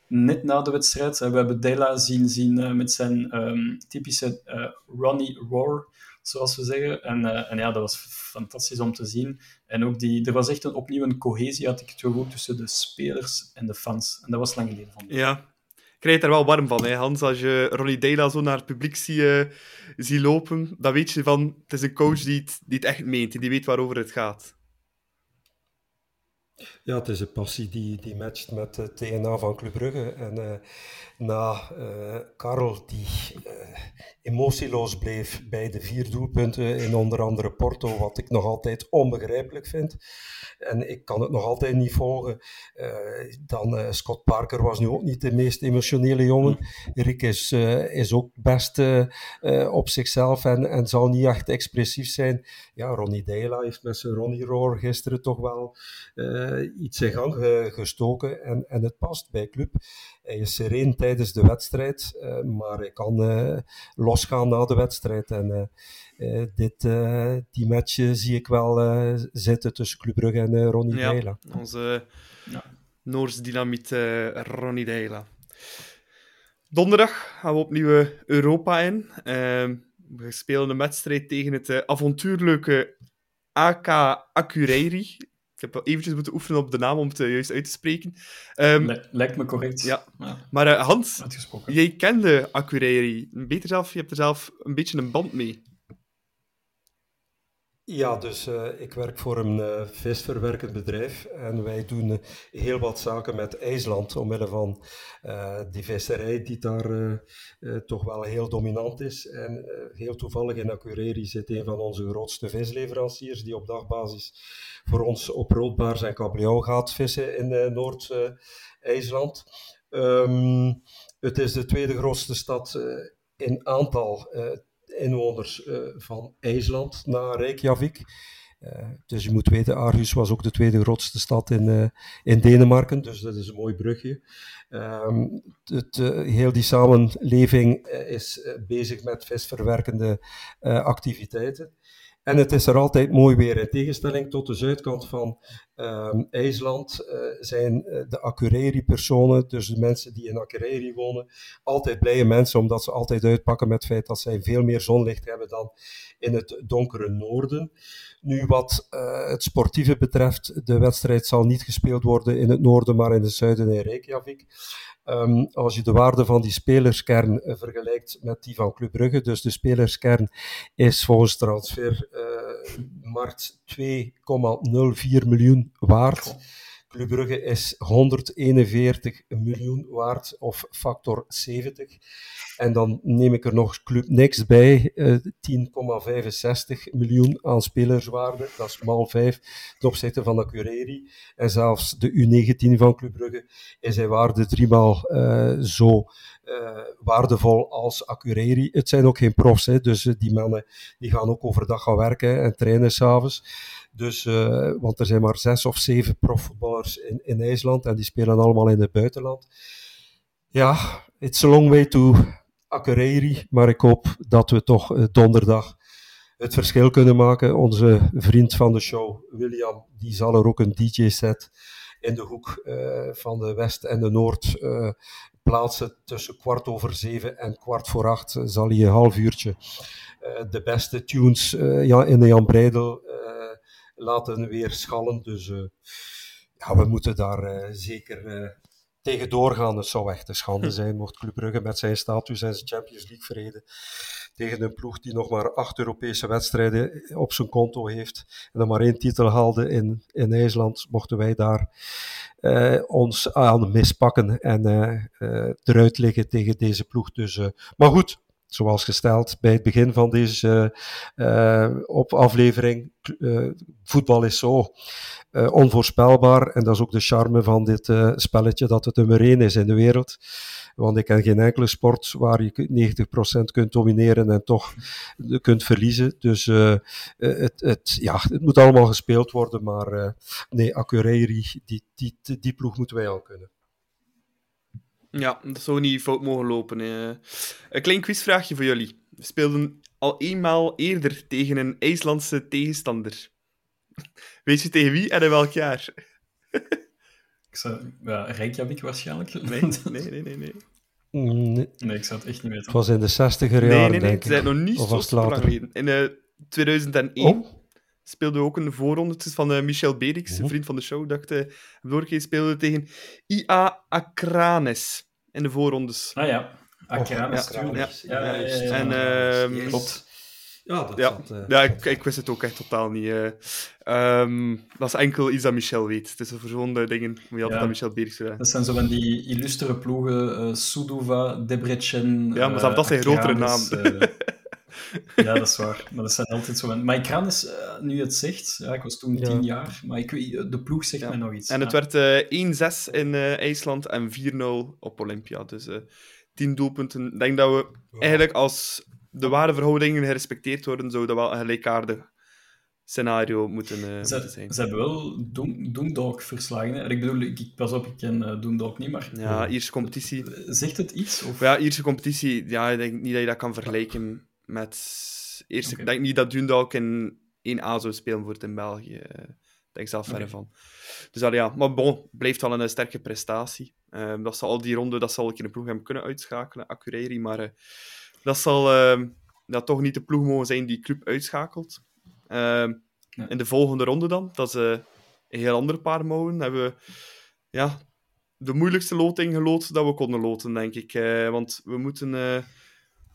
net na de wedstrijd. we hebben Dela zien, zien met zijn ehm, typische Ronnie Roar, zoals we zeggen. En, eh, en ja, dat was fantastisch om te zien. En ook die, er was echt een, opnieuw een cohesie, had ik het gevoel, tussen de spelers en de fans. En dat was lang geleden van. Ja. krijg er wel warm van, hè, Hans. Als je Ronnie Deila zo naar het publiek ziet, uh, zie lopen, dan weet je van, het is een coach die het, die het echt meent, die weet waarover het gaat. Ja, het is een passie die, die matcht met het DNA van Club Brugge. En uh, na uh, Karel, die uh, emotieloos bleef bij de vier doelpunten in onder andere Porto, wat ik nog altijd onbegrijpelijk vind. En ik kan het nog altijd niet volgen. dan Scott Parker was nu ook niet de meest emotionele jongen. Rick is, is ook best op zichzelf en, en zal niet echt expressief zijn. Ja, Ronnie Deila heeft met zijn Ronnie Roar gisteren toch wel iets in gang gestoken en, en het past bij club. Hij is sereen tijdens de wedstrijd, uh, maar hij kan uh, losgaan na de wedstrijd. En uh, dit, die match zie ik wel zitten tussen Club Brugge en Ronnie ja, Deila. Onze ja. Noors dynamiet Ronnie Deila. Donderdag gaan we opnieuw Europa in. Ehm, we spelen een wedstrijd tegen het avontuurlijke AK Akureyri. Ik heb wel eventjes moeten oefenen op de naam om het juist uit te spreken. Um, Lijkt me correct. Ja. ja. Maar uh, Hans, jij kende Akureyri. Beter zelf, je hebt er zelf een beetje een band mee. Ja, dus uh, ik werk voor een uh, visverwerkend bedrijf en wij doen uh, heel wat zaken met IJsland omwille van die visserij die daar toch wel heel dominant is. En heel toevallig in Akureyri zit een van onze grootste visleveranciers die op dagbasis voor ons op roodbaars en kabeljauw gaat vissen in Noord-IJsland. Um, het is de tweede grootste stad in aantal inwoners uh, van IJsland naar Reykjavik. Uh, dus je moet weten, Aarhus was ook de tweede grootste stad in, uh, in Denemarken, dus dat is een mooi brugje. Um, het, heel die samenleving is bezig met visverwerkende activiteiten. En het is er altijd mooi weer. In tegenstelling tot de zuidkant van um, IJsland uh, zijn uh, de Akureyri-personen, dus de mensen die in Akureyri wonen, altijd blije mensen, omdat ze altijd uitpakken met het feit dat zij veel meer zonlicht hebben dan in het donkere noorden. Nu, wat uh, het sportieve betreft, de wedstrijd zal niet gespeeld worden in het noorden, maar in het zuiden in Reykjavik. Um, als je de waarde van die spelerskern uh, vergelijkt met die van Club Brugge, dus de spelerskern is volgens transfermarkt uh, 2,04 miljoen waard. Club Brugge is 141 miljoen waard, of factor 70. En dan neem ik er nog Club Next bij, uh, 10,65 miljoen aan spelerswaarde. Dat is mal 5 ten opzichte van de Cureri. En zelfs de U19 van Club Brugge is hij waarde driemaal uh, zo uh, waardevol als Accureri. Het zijn ook geen profs, hè, dus die mannen die gaan ook overdag gaan werken en trainen s'avonds. Dus, uh, want er zijn maar zes of zeven profvoetballers in, in IJsland en die spelen allemaal in het buitenland. Ja, it's a long way to Akureyri, maar ik hoop dat we toch uh, donderdag het verschil kunnen maken. Onze vriend van de show, William, die zal er ook een DJ-set in de hoek uh, van de West en de Noord uh, plaatsen. Tussen kwart over zeven en kwart voor acht zal hij een half uurtje de beste tunes ja, in de Jan Breidel laten weer schallen. Dus ja, we moeten daar zeker tegen doorgaan. Het zou echt een schande zijn mocht Club Brugge met zijn status en zijn Champions League verreden tegen een ploeg die nog maar acht Europese wedstrijden op zijn konto heeft en dan maar één titel haalde in, in IJsland, mochten wij daar uh, ons aan mispakken en uh, uh, eruit liggen tegen deze ploeg. Dus, maar goed, zoals gesteld bij het begin van deze uh, op aflevering, uh, voetbal is zo onvoorspelbaar. En dat is ook de charme van dit spelletje, dat het nummer één is in de wereld. Want ik ken geen enkele sport waar je 90% kunt domineren en toch kunt verliezen. Dus het, het, ja, het moet allemaal gespeeld worden. Maar nee, Akureyri, die, die ploeg moeten wij al kunnen. Ja, dat zou niet fout mogen lopen. Hè. Een klein quizvraagje voor jullie. We speelden al eenmaal eerder tegen een IJslandse tegenstander. Weet je tegen wie en in welk jaar? ik zou, ja, Reykjavik waarschijnlijk. Nee, nee, nee, nee. nee. Nee. nee, ik zou het echt niet weten. Het was in de 60er jaren, nee, nee, nee, denk het is nog niet of zo lang geleden. In uh, 2001 oh? speelde ook een voorronde van uh, Michel Berix, een vriend van de show, dacht uh, Lorke speelde tegen IA Akranes in de voorrondes. Ah ja, Akranis, ja, tuurlijk. ja. En, Yes. ehm, Klopt. Ja, dat Ja, zat, eh, ja ik, ik wist het ook echt totaal niet. eh. Ehm, dat is enkel iets dat Michel weet. Het is zo'n eh, dingen moet je altijd Ja. aan Michel Beers vragen. Dat zijn zo van die illustere ploegen, eh Suduva, Debrecen... Ja, maar zelfs dat zijn grotere eh, ja, dat is waar. Maar dat zijn altijd zo. Maar Akranis, eh nu het zegt, ja, ik was toen Ja. tien jaar, maar ik weet, de ploeg zegt Ja. mij nog iets. En het ja. werd eh 1-6 in eh, IJsland en 4-0 op Olympia. Dus eh 10 doelpunten. Ik denk dat we eigenlijk als de ware verhoudingen gerespecteerd worden, zou dat wel een gelijkaardig scenario moeten, eh, zijn. ze hebben wel Doen- Doendalk verslagen. Hè? Ik bedoel, ik, pas op, ik ken eh Doendalk niet, maar Ja, Ierse competitie. zegt het iets? Of... Ja, Ierse competitie, ja, ik denk niet dat je dat kan vergelijken met... Eerst. Ik denk niet dat Dundalk in 1A zou spelen voor het in België. eh. Ik denk zelf verre van. Dus al ja, maar bon, blijft wel een eh, sterke prestatie. Ehm, dat zal al die ronde, dat zal ik in de ploeg hem kunnen uitschakelen, Accureri, maar eh, dat zal ehm, dat toch niet de ploeg mogen zijn die club uitschakelt. Ehm, Ja. In de volgende ronde dan, dat is een heel ander paar mouwen, hebben we ja, de moeilijkste loting gelood dat we konden loten, denk ik. Want we moeten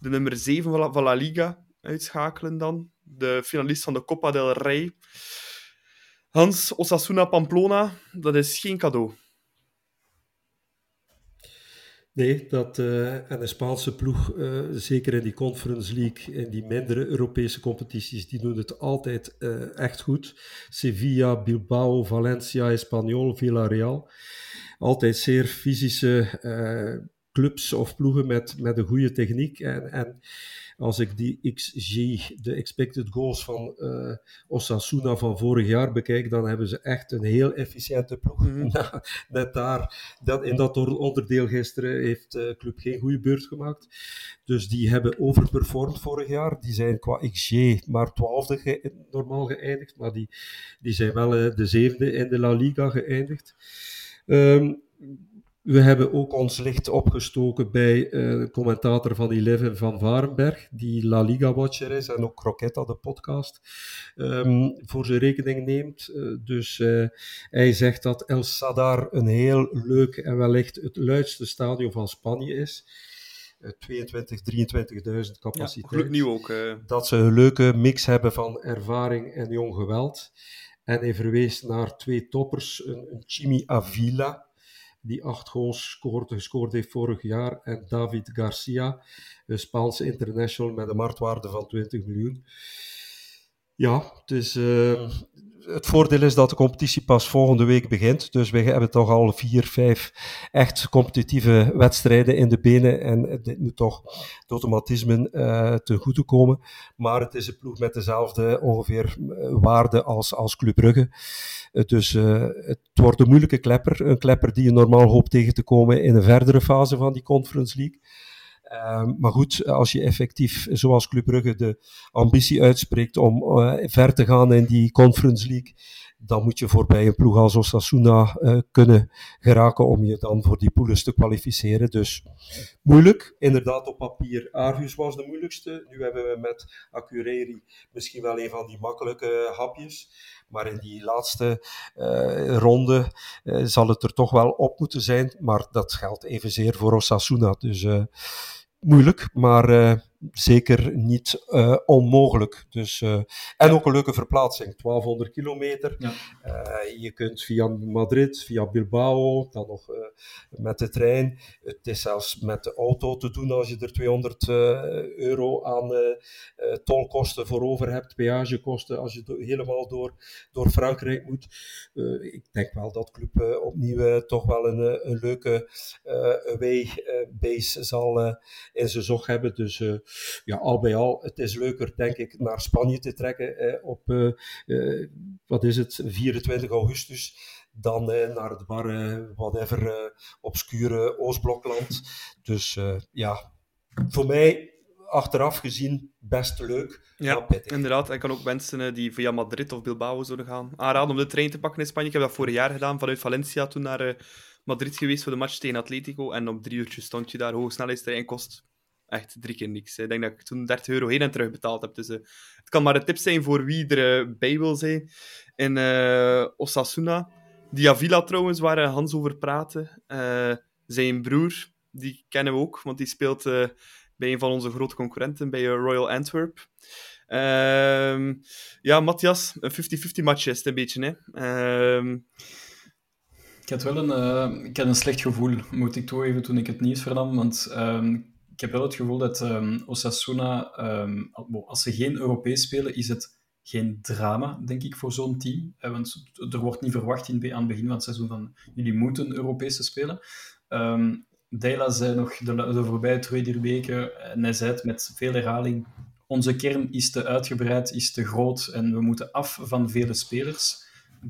de nummer 7 van La, van La Liga uitschakelen dan. De finalist van de Copa del Rey. Hans Osasuna Pamplona, dat is geen cadeau. Nee, dat, eh, en de Spaanse ploeg, eh, zeker in die Conference League, in die mindere Europese competities, die doen het altijd eh, echt goed. Sevilla, Bilbao, Valencia, Espanyol, Villarreal. Altijd zeer fysische clubs of ploegen met, met een goede techniek. En, en als ik die XG, de expected goals van eh, Osasuna van vorig jaar bekijk, dan hebben ze echt een heel efficiënte ploeg. Mhm. <laughs> Net daar, dat, in dat onderdeel gisteren heeft de club geen goede beurt gemaakt. Dus die hebben overperformed vorig jaar. Die zijn qua XG maar twaalfde ge- normaal geëindigd, maar die, die zijn wel eh, de zevende in de La Liga geëindigd. Ehm, we hebben ook ons licht opgestoken bij eh, de commentator van Eleven van Varenberg, die La Liga-watcher is en ook Croquetta, de podcast, ehm, voor zijn rekening neemt. Eh, dus eh, hij zegt dat El Sadar een heel leuk en wellicht het luidste stadion van Spanje is. Eh, 22, 23.000 Ja, capaciteit gloednieuw ook. eh. dat ze een leuke mix hebben van ervaring en jong geweld. En hij verwees naar twee toppers, een, een Chimi Avila, die acht goals gescoord heeft vorig jaar, en David Garcia, een Spaanse international met een marktwaarde van 20 miljoen. Ja, dus eh, het voordeel is dat de competitie pas volgende week begint. Dus we hebben toch al vier, vijf echt competitieve wedstrijden in de benen. En dit moet toch de automatismen eh ten goede komen. Maar het is een ploeg met dezelfde ongeveer eh, waarde als, als Club Brugge. Eh, dus het wordt een moeilijke klepper. Een klepper die je normaal hoopt tegen te komen in een verdere fase van die Conference League. Ehm, maar goed, als je effectief, zoals Club Brugge, de ambitie uitspreekt om eh, ver te gaan in die Conference League, dan moet je voorbij een ploeg als Osasuna eh, kunnen geraken om je dan voor die poules te kwalificeren. Dus moeilijk, inderdaad op papier. Argus was de moeilijkste. Nu hebben we met Accureri misschien wel een van die makkelijke hapjes. Maar in die laatste eh, ronde eh, zal het er toch wel op moeten zijn. Maar dat geldt evenzeer voor Osasuna. Dus eh, moeilijk, maar eh, zeker niet eh, onmogelijk. Dus, eh, en ook een leuke verplaatsing, 1200 kilometer. Ja. Eh, je kunt via Madrid, via Bilbao, dan nog met de trein. Het is zelfs met de auto te doen als je er 200 eh, euro aan tolkosten voor over hebt, peagekosten als je do- helemaal door, door Frankrijk moet. Ik denk wel dat Club opnieuw toch wel een, een leuke away base zal in zijn zog hebben. Dus ja, al bij al, het is leuker denk ik naar Spanje te trekken eh, op, eh, wat is het, 24 augustus dan eh, naar het bar, eh, whatever, eh, obscure Oostblokland. Dus eh, ja, voor mij achteraf gezien best leuk. Ja, inderdaad. Ik kan ook mensen die via Madrid of Bilbao zouden gaan aanraden om de trein te pakken in Spanje. Ik heb dat vorig jaar gedaan, vanuit Valencia toen naar eh, Madrid geweest voor de match tegen Atletico. En op drie uurtjes stond je daar. Hoogsnelheidstrein kost echt drie keer niks. Ik denk dat ik toen 30 euro heen en terug betaald heb. Dus eh, het kan maar een tip zijn voor wie er eh, bij wil zijn. In eh, Osasuna. Diavila trouwens, waar Hans over praatte. eh, zijn broer die kennen we ook, want die speelt bij een van onze grote concurrenten, bij Royal Antwerp. Ehm, ja, Matthias, een 50-50 match is het een beetje. Hè? Ehm, ik had wel een, ik had een slecht gevoel, moet ik toegeven, toen ik het nieuws vernam. Want um, ik heb wel het gevoel dat um, Osasuna, um, als ze geen Europees spelen, is het geen drama, denk ik, voor zo'n team. Eh, want er wordt niet verwacht in, aan het begin van het seizoen van jullie moeten Europese spelen. Um, Dela zei nog de, de voorbije twee weken, en hij zei het met veel herhaling, onze kern is te uitgebreid, is te groot en we moeten af van vele spelers,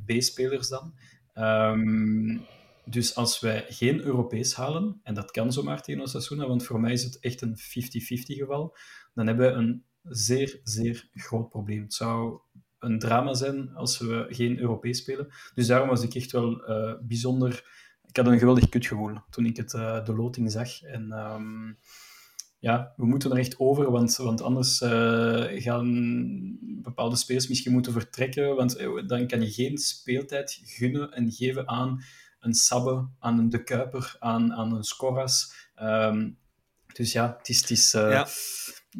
B-spelers dan. Um, dus als wij geen Europees halen, en dat kan zomaar tegen Osasuna, want voor mij is het echt een 50-50 geval, dan hebben we een zeer, zeer groot probleem. Het zou een drama zijn als we geen Europees spelen. Dus daarom was ik echt wel uh, bijzonder... Ik had een geweldig kutgevoel toen ik het, uh, de loting zag. En um, ja, we moeten er echt over, want, want anders uh, gaan bepaalde spelers misschien moeten vertrekken, want dan kan je geen speeltijd gunnen en geven aan een Sabbe, aan een De Kuiper, aan, aan een Scoras. Um, dus ja, het is... Het is uh, ja.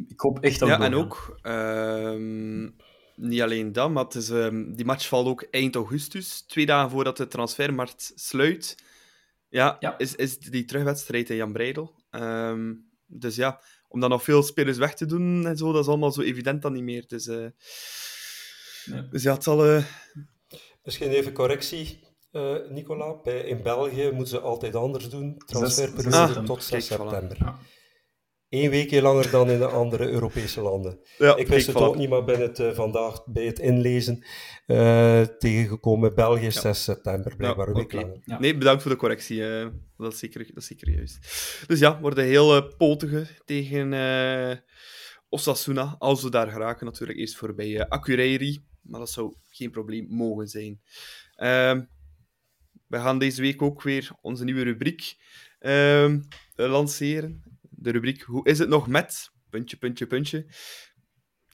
Ik hoop echt dat Ja, en ook... Um, niet alleen dat, maar het is, um, die match valt ook eind augustus, twee dagen voordat de transfermarkt sluit. Ja, ja. Is, is die terugwedstrijd in Jan Breidel. Um, dus ja, om dan nog veel spelers weg te doen en zo, dat is allemaal zo evident dan niet meer. Dus, uh, ja. dus ja, het zal... Uh... Misschien even correctie. Uh, Nicola, bij, in België moeten ze altijd anders doen. Transferperiode ah, tot 6 september. Ja. Eén weekje langer dan in de andere Europese landen. Ja, ik wist het ook niet, maar ben het uh, vandaag bij het inlezen uh, tegengekomen. België 6 september, blijkbaar een week okay. langer. Nee, bedankt voor de correctie. dat, is zeker, dat is zeker juist. Dus ja, worden heel potige tegen Osasuna. Als we daar geraken, natuurlijk eerst voorbij uh, Akureyri. Maar dat zou geen probleem mogen zijn. Ehm, we gaan deze week ook weer onze nieuwe rubriek uh, lanceren. De rubriek Hoe is het nog met? Puntje, puntje, puntje.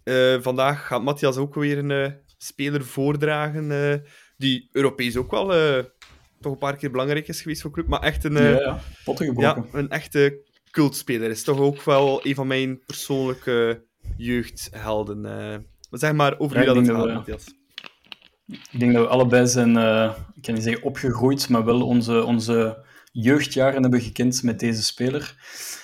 Uh, vandaag gaat Matthias ook weer een uh, speler voordragen die Europees ook wel toch een paar keer belangrijk is geweest voor club, maar echt een, ja, ja. ja, een echte cultspeler. Is toch ook wel een van mijn persoonlijke jeugdhelden. maar zeg maar over wie dat het gaat, Matthias. Ik denk dat we allebei zijn, uh, ik kan niet zeggen opgegroeid, maar wel onze, onze jeugdjaren hebben gekend met deze speler.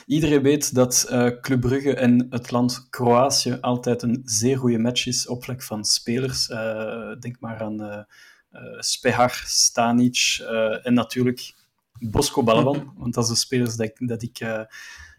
Iedereen weet dat uh, Club Brugge en het land Kroatië altijd een zeer goede match is op vlak van spelers. Uh, denk maar aan Spehar, Stanic en natuurlijk Bosco Balaban, want dat is de spelers dat dat ik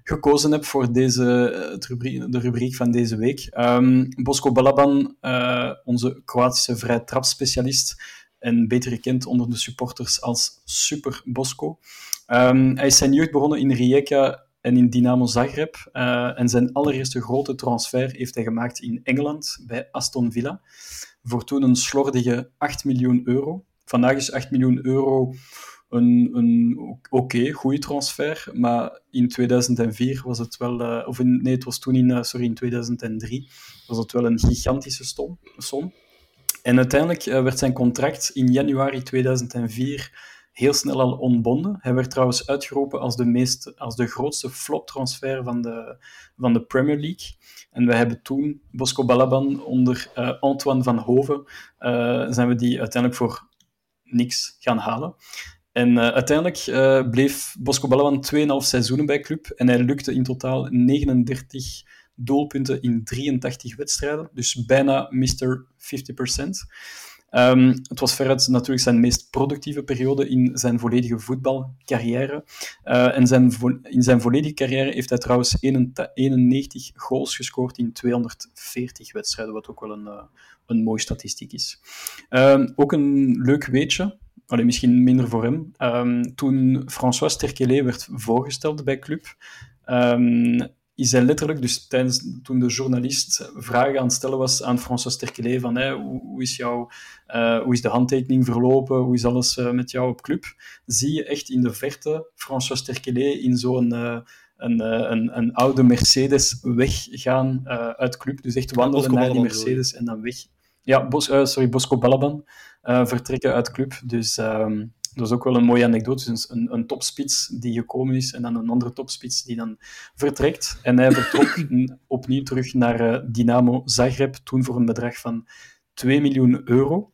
gekozen heb voor deze, eh, rubriek, de rubriek van deze week. Um, Bosco Balaban, uh, onze Kroatische vrij trapspecialist en beter gekend onder de supporters als Super Bosco. Um, hij is zijn jeugd begonnen in Rijeka en in Dynamo Zagreb. Uh, en zijn allereerste grote transfer heeft hij gemaakt in Engeland bij Aston Villa. Voor toen een slordige 8 miljoen euro. Vandaag is 8 miljoen euro een, oké, goede transfer. Maar in 2004 was het wel, uh, of in, nee, het was toen in, uh, sorry, in 2003 was het wel een gigantische som. En uiteindelijk uh, werd zijn contract in januari 2004 heel snel al ontbonden. Hij werd trouwens uitgeroepen als de, meest, als de grootste flop-transfer van de, van de Premier League. En we hebben toen Bosco Balaban onder Antoine van Hoven, zijn we die uiteindelijk voor niks gaan halen. En uh, uiteindelijk uh, bleef Bosco Balaban 2,5 seizoenen bij club en hij lukte in totaal 39 doelpunten in 83 wedstrijden, dus bijna Mr. 50%. Um, het was veruit natuurlijk zijn meest productieve periode in zijn volledige voetbalcarrière. Uh, en zijn in zijn volledige carrière heeft hij trouwens 91 goals gescoord in 240 wedstrijden, wat ook wel een, een mooie statistiek is. Uh, ook een leuk weetje. Allee, misschien minder voor hem. Um, toen François Sterkelet werd voorgesteld bij Club, um, is hij letterlijk, dus tijdens, toen de journalist vragen aan het stellen was aan François Sterkelet van hey, hoe, hoe, is jouw, uh, hoe is de handtekening verlopen, hoe is alles uh, met jou op club, zie je echt in de verte François Sterkelet in zo'n uh, een, een, een, oude Mercedes weggaan uit club. Dus echt wandelen naar die Mercedes en dan weg. Ja, Bos, sorry, Bosco Balaban. Eh, vertrekken uit club. Dus um, Dat is ook wel een mooie anekdote. Dus een, een topspits die gekomen is en dan een andere topspits die dan vertrekt. En hij vertrok <laughs> opnieuw terug naar uh, Dynamo Zagreb, toen voor een bedrag van 2 miljoen euro.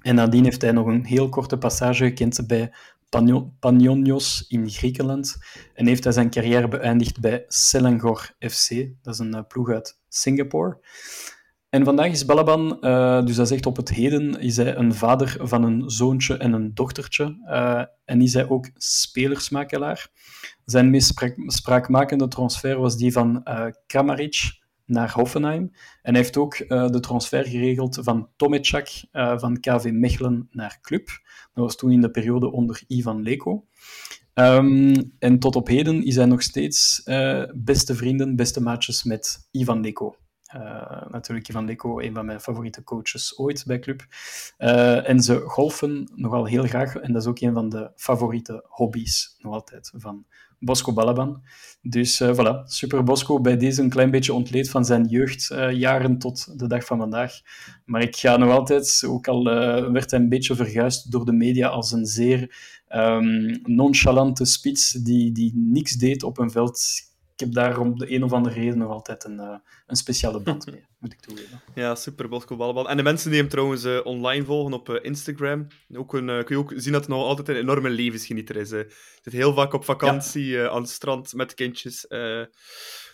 En nadien heeft hij nog een heel korte passage gekend bij Panionios in Griekenland. En heeft hij zijn carrière beëindigd bij Selangor FC. Dat is een uh, ploeg uit Singapore. En vandaag is Balaban, uh, dus dat zegt op het heden, is hij een vader van een zoontje en een dochtertje. Uh, en is hij ook spelersmakelaar. Zijn meest spraak spraakmakende transfer was die van uh, Kramaric naar Hoffenheim. En hij heeft ook de transfer geregeld van Tomecak van KV Mechelen naar Club. Dat was toen in de periode onder Ivan Leko. Um, en tot op heden is hij nog steeds beste vrienden, beste maatjes met Ivan Leko. Uh, natuurlijk Ivan Leko, een van mijn favoriete coaches ooit bij club. Uh, en ze golfen nogal heel graag. En dat is ook een van de favoriete hobby's, nog altijd, van Bosco Balaban. Dus uh, voilà, Super Bosco bij deze een klein beetje ontleed van zijn jeugdjaren tot de dag van vandaag. Maar ik ga nog altijd, ook al werd hij een beetje verguisd door de media als een zeer um, nonchalante spits die, die niks deed op een veld ik heb daar om de een of andere reden nog altijd een, uh, een speciale band <laughs> mee, moet ik toegeven. Ja, super, Bosco Balbal. En de mensen die hem trouwens uh, online volgen op uh, Instagram, ook een, kun je ook zien dat het nog altijd een enorme levensgenieter is. Hij zit heel vaak op vakantie ja. aan het strand met kindjes.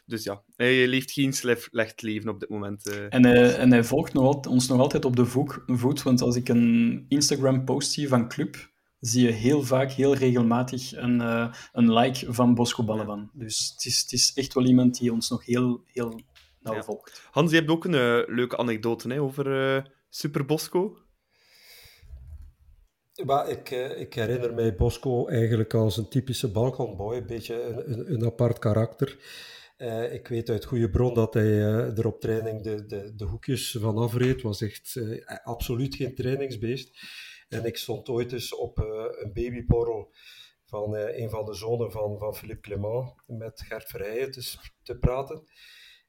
dus ja, hij leeft geen slecht leven op dit moment. En, en hij volgt nog altijd, ons nog altijd op de voet, want als ik een Instagram-post zie van Club zie je heel vaak, heel regelmatig een, uh, een like van Bosco Balaban. Dus het is, het is echt wel iemand die ons nog heel, heel nauw ja. volgt. Hans, je hebt ook een uh, leuke anekdote hè, over uh, Super Bosco. Maar ik, ik herinner mij Bosco eigenlijk als een typische Balkanboy, een beetje een, een, een apart karakter. Uh, ik weet uit goede bron dat hij uh, er op training de, de, de hoekjes van afreed. was echt uh, absoluut geen trainingsbeest. En ik stond ooit eens op uh, een babyborrel van uh, een van de zonen van, van Philippe Clement met Gert Verheijen te, te praten.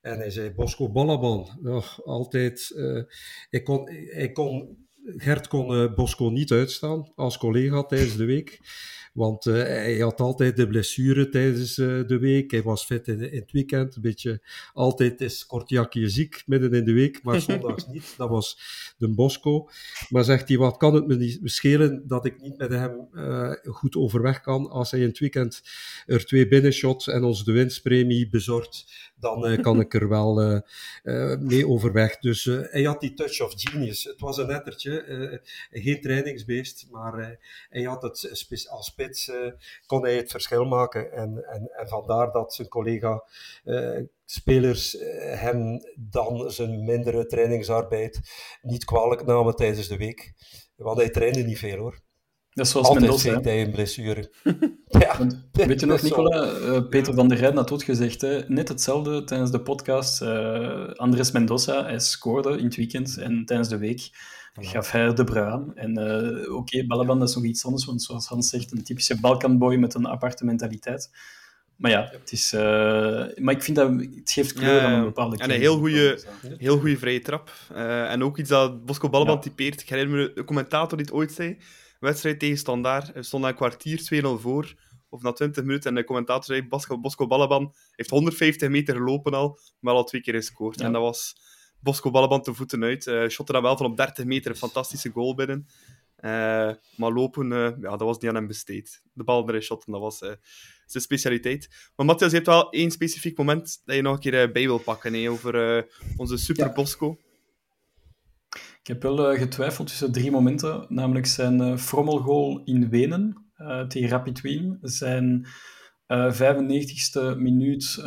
En hij zei, Bosco Ballaban, oh, altijd... Uh, ik kon, ik kon, Gert kon Bosco niet uitstaan als collega tijdens de week. Want uh, hij had altijd de blessure tijdens uh, de week. Hij was fit in, in, het weekend. Een beetje, altijd is Kortjakje ziek midden in de week, maar <laughs> zondags niet. Dat was de Bosco. Maar zegt hij, wat kan het me niet schelen dat ik niet met hem uh, goed overweg kan als hij in het weekend er twee binnenshots en ons de winstpremie bezorgt dan uh, kan ik er wel uh, uh, mee overweg. Dus hij had die touch of genius. Het was een nettertje, geen trainingsbeest, maar hij had het als spits, kon hij het verschil maken. En, en, en vandaar dat zijn collega spelers hem dan zijn mindere trainingsarbeid niet kwalijk namen tijdens de week. Want hij trainde niet veel hoor. Dat is zoals Altijd Mendoza. hij een blessure. <laughs> ja, <laughs> weet je nog, <laughs> Nicola? Uh, Peter van der Rijden had ook gezegd, hè, net hetzelfde tijdens de podcast. Uh, Andres Mendoza, hij scoorde in het weekend en tijdens de week gaf hij de brui aan. En uh, oké, okay, Balaban dat is nog iets anders, want zoals Hans zegt, een typische Balkanboy met een aparte mentaliteit. Maar ja, het is... maar ik vind dat het geeft kleur ja, aan een bepaalde En een heel goede, heel goede vrije trap. en ook iets dat Bosco Balaban ja. typeert. Ik herinner me de commentator die het ooit zei wedstrijd tegen Standaard. We stonden een kwartier 2-0 voor, of na 20 minuten. En de commentator zei: Bosco, Bosco Balaban heeft 150 meter gelopen al, maar al twee keer gescoord. Ja. En dat was Bosco Balaban te voeten uit. Uh, shotte dan wel van op 30 meter een fantastische goal binnen. Uh, maar lopen, uh, ja, dat was niet aan hem besteed. De bal erin shotten, dat was zijn specialiteit. Maar Matthias, je hebt wel één specifiek moment dat je nog een keer bij wil pakken hè, over onze Super ja. Bosco. Ik heb wel getwijfeld tussen drie momenten, namelijk zijn frommelgoal in Wenen tegen Rapid Wien, zijn 95ste minuut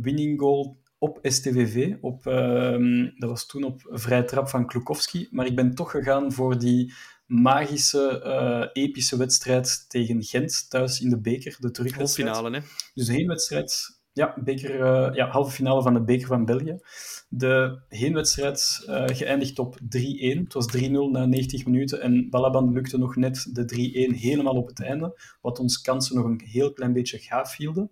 winning goal op STVV, op, ehm, dat was toen op vrij trap van Klukowski, maar ik ben toch gegaan voor die magische, epische wedstrijd tegen Gent, thuis in de beker, de terugwedstrijd. Finale, hè? Dus de heenwedstrijd ja, beker, uh, ja, halve finale van de beker van België. De heenwedstrijd uh, geëindigd op 3-1. Het was 3-0 na 90 minuten en Balaban lukte nog net de 3-1 helemaal op het einde, wat ons kansen nog een heel klein beetje gaaf hielden.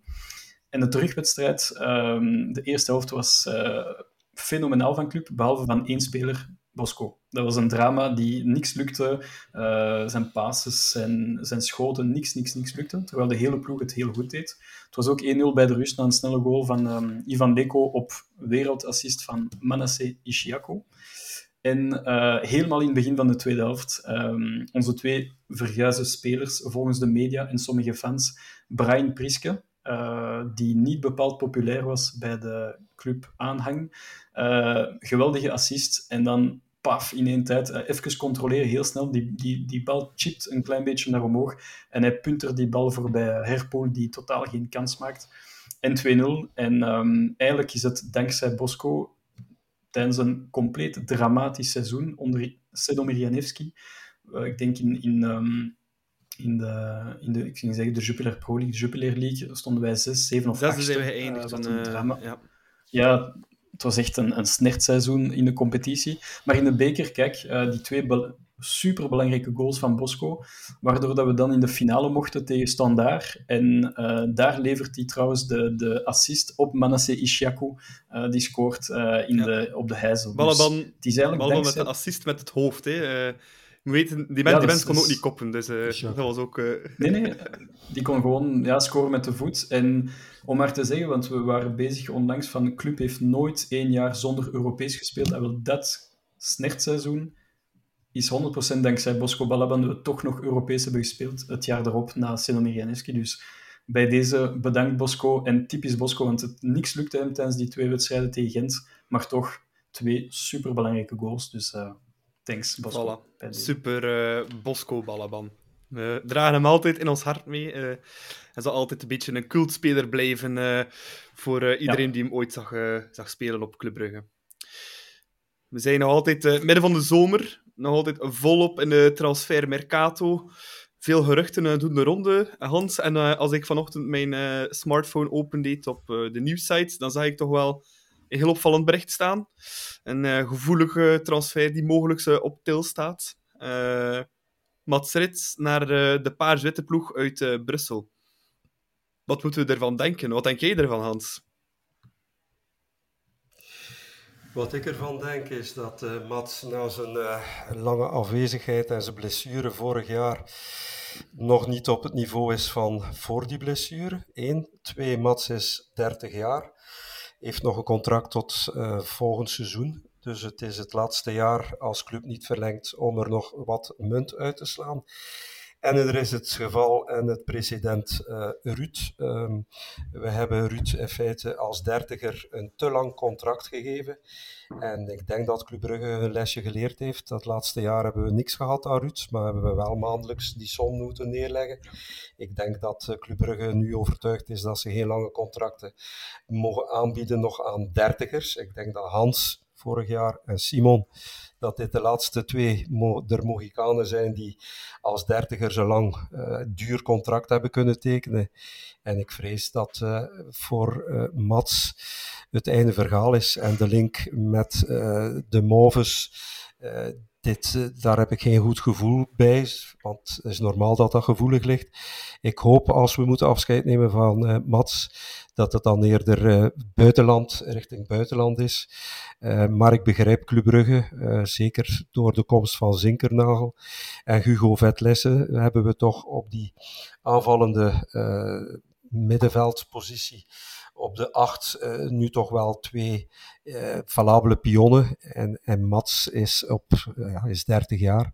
En de terugwedstrijd, um, de eerste helft was uh, fenomenaal van club, behalve van één speler, Bosco. Dat was een drama die niks lukte. Uh, zijn passes, zijn, zijn schoten, niks, niks, niks lukte. Terwijl de hele ploeg het heel goed deed. Het was ook 1-0 bij de rust na een snelle goal van um, Ivan Deko op wereldassist van Manasseh Ishiako. En uh, helemaal in het begin van de tweede helft, um, onze twee verguisde spelers, volgens de media en sommige fans, Brian Priske, uh, die niet bepaald populair was bij de club aanhang. Geweldige assist. En dan paf, in één tijd. Uh, even controleren, heel snel. Die, die, die bal chipt een klein beetje naar omhoog. En hij puntert die bal voorbij Herpoel, die totaal geen kans maakt. En 2-0. En um, eigenlijk is het dankzij Bosco tijdens een compleet dramatisch seizoen onder Sedomir Janevski. Uh, ik denk in, in, um, in, de, in de, ik ging zeggen de Jupiler Pro League, de Jupiler League, stonden wij 6, 7 of 8. Dat zijn we geëindigd. Uh, een drama. Ja. ja, het was echt een, een snertseizoen in de competitie. Maar in de beker, kijk, uh, die twee be superbelangrijke goals van Bosco, waardoor dat we dan in de finale mochten tegen Standaard. En uh, daar levert hij trouwens de, de assist op Manasseh Ishiaku, uh, die scoort in ja. de, op de heizel. Balaban, dus het is eigenlijk dankzij... met de assist met het hoofd. Hè. Weten, die mensen ja, kon ook niet koppen, dus dat was ook... Nee, nee, die kon gewoon ja, scoren met de voet. En om maar te zeggen, want we waren bezig onlangs van de club heeft nooit één jaar zonder Europees gespeeld. En wel dat snertseizoen is 100% dankzij Bosco Balaban dat we toch nog Europees hebben gespeeld het jaar erop na Senomir Janeski. Dus bij deze bedankt Bosco en typisch Bosco, want het, niks lukte hem tijdens die twee wedstrijden tegen Gent, maar toch twee superbelangrijke goals. Dus uh, thanks Bosco. Voilà. Super uh, Bosco Balaban. We dragen hem altijd in ons hart mee. Uh, hij zal altijd een beetje een cultspeler blijven uh, voor iedereen ja. die hem ooit zag, zag spelen op Club Brugge. We zijn nog altijd midden van de zomer, nog altijd volop in de transfer Mercato. Veel geruchten doen de ronde, Hans. En als ik vanochtend mijn smartphone opendeed op de nieuwsites, dan zag ik toch wel heel opvallend bericht staan. Een gevoelige transfer die mogelijk op til staat. Mats Rits naar de paars-witte ploeg uit Brussel. Wat moeten we ervan denken? Wat denk jij ervan, Hans? Wat ik ervan denk is dat Mats na zijn lange afwezigheid en zijn blessure vorig jaar nog niet op het niveau is van voor die blessure. Eén. Twee, Mats is 30 jaar. Heeft nog een contract tot volgend seizoen. Dus het is het laatste jaar als club niet verlengd om er nog wat munt uit te slaan. En er is het geval en het precedent uh, Ruud. Um, we hebben Ruud in feite als dertiger een te lang contract gegeven. En ik denk dat Club Brugge een lesje geleerd heeft. Dat laatste jaar hebben we niks gehad aan Ruud, maar hebben we wel maandelijks die som moeten neerleggen. Ik denk dat Club Brugge nu overtuigd is dat ze geen lange contracten mogen aanbieden nog aan dertigers. Ik denk dat Hans vorig jaar en Simon, dat dit de laatste twee mo der Mohicanen zijn die als dertiger zo lang uh, duur contract hebben kunnen tekenen. En ik vrees dat uh, voor uh, Mats het einde verhaal is en de link met de Moves. Dit, daar heb ik geen goed gevoel bij, want het is normaal dat dat gevoelig ligt. Ik hoop als we moeten afscheid nemen van Mats, dat het dan eerder uh, buitenland, richting buitenland is. Uh, maar ik begrijp Club Brugge, uh, zeker door de komst van Zinkernagel en Hugo Vetlesse, hebben we toch op die aanvallende middenveldpositie op de acht nu toch wel twee uh, pionnen. En, en Mats is, op, uh, is 30 jaar.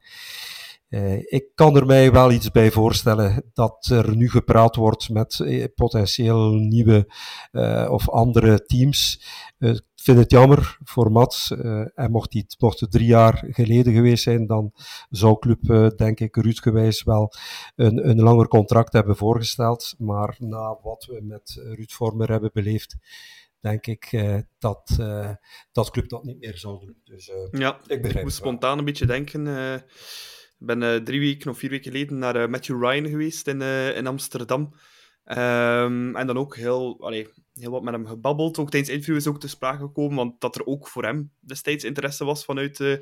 Uh, ik kan er mij wel iets bij voorstellen dat er nu gepraat wordt met uh, potentieel nieuwe uh, of andere teams. Ik vind het jammer voor Mats. en mocht, die, mocht het drie jaar geleden geweest zijn, dan zou Club, denk ik, Ruud wel een, een langer contract hebben voorgesteld. Maar na wat we met Ruud Vormer hebben beleefd, denk ik uh, dat, uh, dat club dat niet meer zal doen. Dus, uh, ja, ik, ik moet spontaan een beetje denken. Ik ben uh, drie weken of vier weken geleden naar uh, Matthew Ryan geweest in, uh, in Amsterdam. Um, en dan ook heel, allee, heel wat met hem gebabbeld. Ook tijdens interview is ook te sprake gekomen, want dat er ook voor hem destijds interesse was vanuit,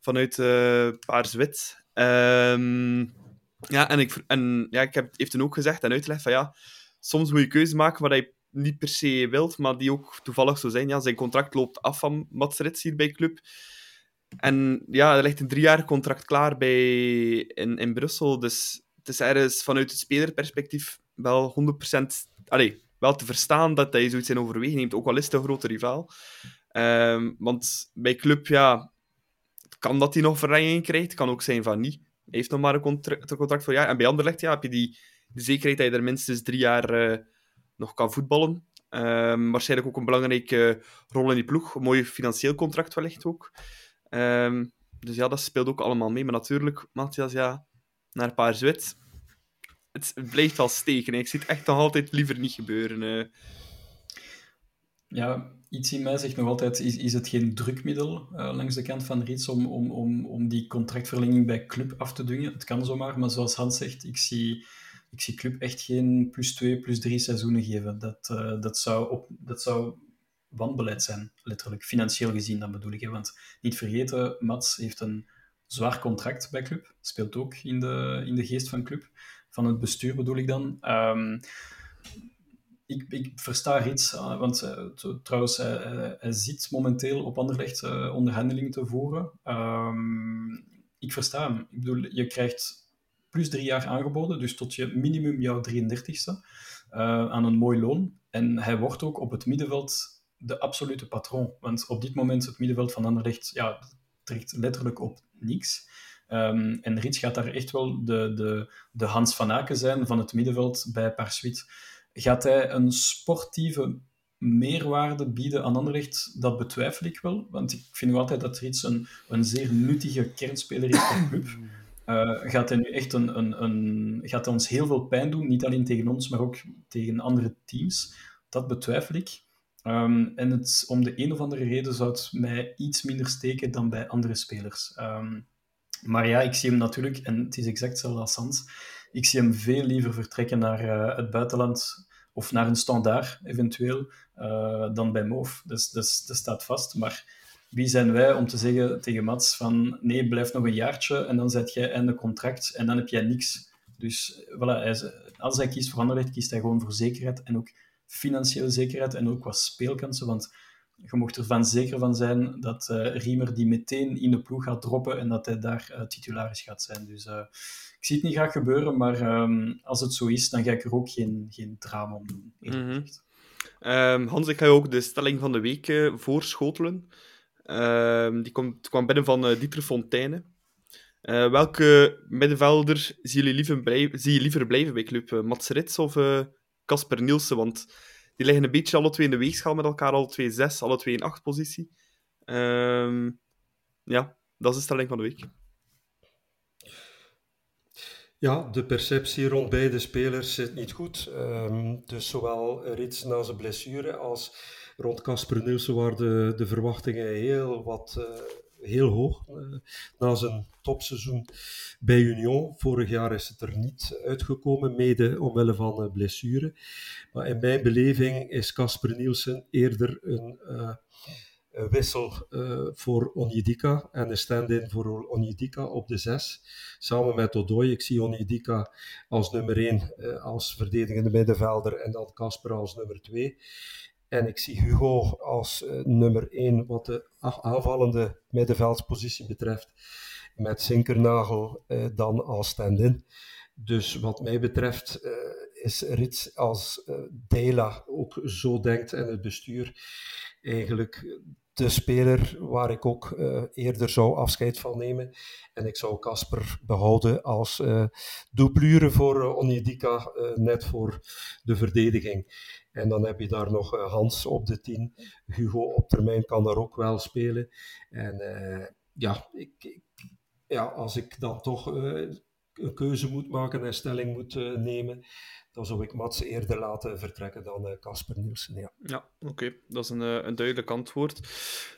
vanuit Paars-Wit. Um, ja, en ik, en, ja, ik heb heeft toen ook gezegd en uitgelegd van ja, soms moet je keuzes maken waar je niet per se wilt, maar die ook toevallig zo zijn. Ja, zijn contract loopt af van Mats hier bij Club. En ja, er ligt een driejarig contract klaar bij, in, in Brussel. Dus het is ergens vanuit het spelerperspectief wel 100%... Allee, wel te verstaan dat hij zoiets in overweging neemt, ook al is het een grote rivaal. Um, want bij club, ja, kan dat hij nog verlenging krijgt. kan ook zijn van niet. Hij heeft nog maar een contract, voor jaar. En bij Anderlecht ja, heb je die, zekerheid dat je er minstens drie jaar uh, nog kan voetballen. Um, waarschijnlijk ook een belangrijke rol in die ploeg. Een mooi financieel contract wellicht ook. Um, dus ja, dat speelt ook allemaal mee. Maar natuurlijk, Matthias, ja, naar een paar. Het, het blijft wel steken. Ik zie het echt nog altijd liever niet gebeuren. Uh. Ja, iets in mij zegt nog altijd, is, is het geen drukmiddel uh, langs de kant van Riets om, om, om, om die contractverlenging bij club af te dwingen? Het kan zomaar, maar zoals Hans zegt, ik zie, ik zie club echt geen plus twee, plus drie seizoenen geven. Dat, uh, dat, zou, op, dat zou wanbeleid zijn, letterlijk. Financieel gezien, dan bedoel ik. Hè? Want niet vergeten, Mats heeft een zwaar contract bij club. Speelt ook in de, in de geest van club. Van het bestuur bedoel ik dan. Um, ik, ik versta iets, uh, want uh, trouwens, hij, zit momenteel op Anderlecht uh, onderhandelingen te voeren. Um, ik versta hem. Ik bedoel, je krijgt plus drie jaar aangeboden, dus tot je minimum jouw 33ste, aan een mooi loon. En hij wordt ook op het middenveld de absolute patroon. Want op dit moment het middenveld van Anderlecht ja, trekt letterlijk op niks. Um, en Rits gaat daar echt wel de, de, de Hans van Aken zijn van het middenveld bij Parsuit. Gaat hij een sportieve meerwaarde bieden aan Anderlecht? Dat betwijfel ik wel. Want ik vind altijd dat Rits een, een zeer nuttige kernspeler is voor de club. Uh, gaat hij nu echt een, een, een, gaat hij ons heel veel pijn doen, niet alleen tegen ons, maar ook tegen andere teams? Dat betwijfel ik. Um, en het, om de een of andere reden zou het mij iets minder steken dan bij andere spelers. Um, maar ja, ik zie hem natuurlijk, en het is exact hetzelfde als Sans, ik zie hem veel liever vertrekken naar uh, het buitenland of naar een standaard eventueel, uh, dan bij Moof. Dus, dus dat staat vast. Maar wie zijn wij om te zeggen tegen Mats van nee, blijf nog een jaartje en dan zet jij einde contract en dan heb jij niks. Dus hij, als hij kiest voor Anderlecht, kiest hij gewoon voor zekerheid en ook financiële zekerheid en ook qua speelkansen, want je mocht ervan zeker van zijn dat uh, Riemer die meteen in de ploeg gaat droppen en dat hij daar uh, titularis gaat zijn. Dus uh, ik zie het niet graag gebeuren, maar um, als het zo is, dan ga ik er ook geen, geen drama om doen. Mm -hmm. um, Hans, ik ga je ook de stelling van de week voorschotelen. Um, die komt, kwam binnen van Dieter Fontaine. welke middenvelder zie je liever, blijven, zie je liever blijven bij club? Mats Rits of Casper Nielsen? Want die liggen een beetje alle twee in de weegschaal met elkaar, alle twee zes, alle twee in acht positie. Um, ja, dat is de stelling van de week. Ja, de perceptie rond beide spelers zit niet goed. Um, dus zowel Rits na zijn blessure als rond Casper Nielsen waren de, de verwachtingen heel wat uh, heel hoog. Uh, na zijn topseizoen bij Union. Vorig jaar is het er niet uitgekomen, mede omwille van uh, blessure. Maar in mijn beleving is Casper Nielsen eerder een, uh, een wissel voor Onyedika en een stand-in voor Onyedika op de 6. Samen met Odoi. Ik zie Onyedika als nummer 1 als verdedigende middenvelder en dan Casper als nummer 2. En ik zie Hugo als uh, nummer 1 wat de aanvallende middenveldspositie betreft. Met Zinkernagel uh, dan als stand-in. Dus wat mij betreft uh, is Rits als Dela ook zo denkt en het bestuur eigenlijk de speler waar ik ook eerder zou afscheid van nemen. En ik zou Casper behouden als uh, doublure voor uh, Onyedika, net voor de verdediging. En dan heb je daar nog Hans op de 10. Hugo op termijn kan daar ook wel spelen. En ja, ik, ik, ja, als ik dan toch een keuze moet maken en stelling moet nemen, dan zou ik Mats eerder laten vertrekken dan Casper uh, Nielsen. Ja, ja oké. Okay. Dat is een, een duidelijk antwoord.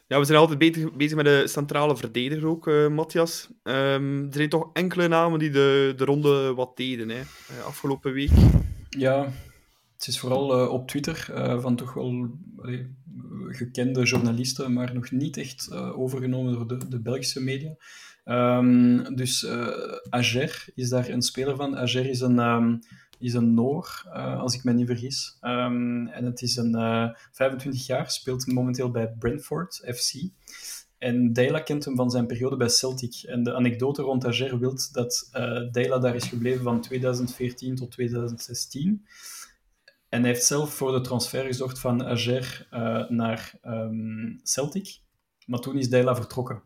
Ja, we zijn altijd bezig, bezig met de centrale verdediger ook, uh, Matthias. Um, er zijn toch enkele namen die de, de ronde wat deden, hè, afgelopen week. Ja, het is vooral op Twitter van toch wel gekende journalisten, maar nog niet echt overgenomen door de, de Belgische media. Um, dus Ager is daar een speler van. Ager is een... Um, is een Noor, uh, als ik me niet vergis. Um, en het is een uh, 25 jaar, speelt momenteel bij Brentford FC. En Dela kent hem van zijn periode bij Celtic. En de anekdote rond Ager wil dat uh, Dela daar is gebleven van 2014 tot 2016. En hij heeft zelf voor de transfer gezorgd van Ager uh, naar um, Celtic. Maar toen is Dela vertrokken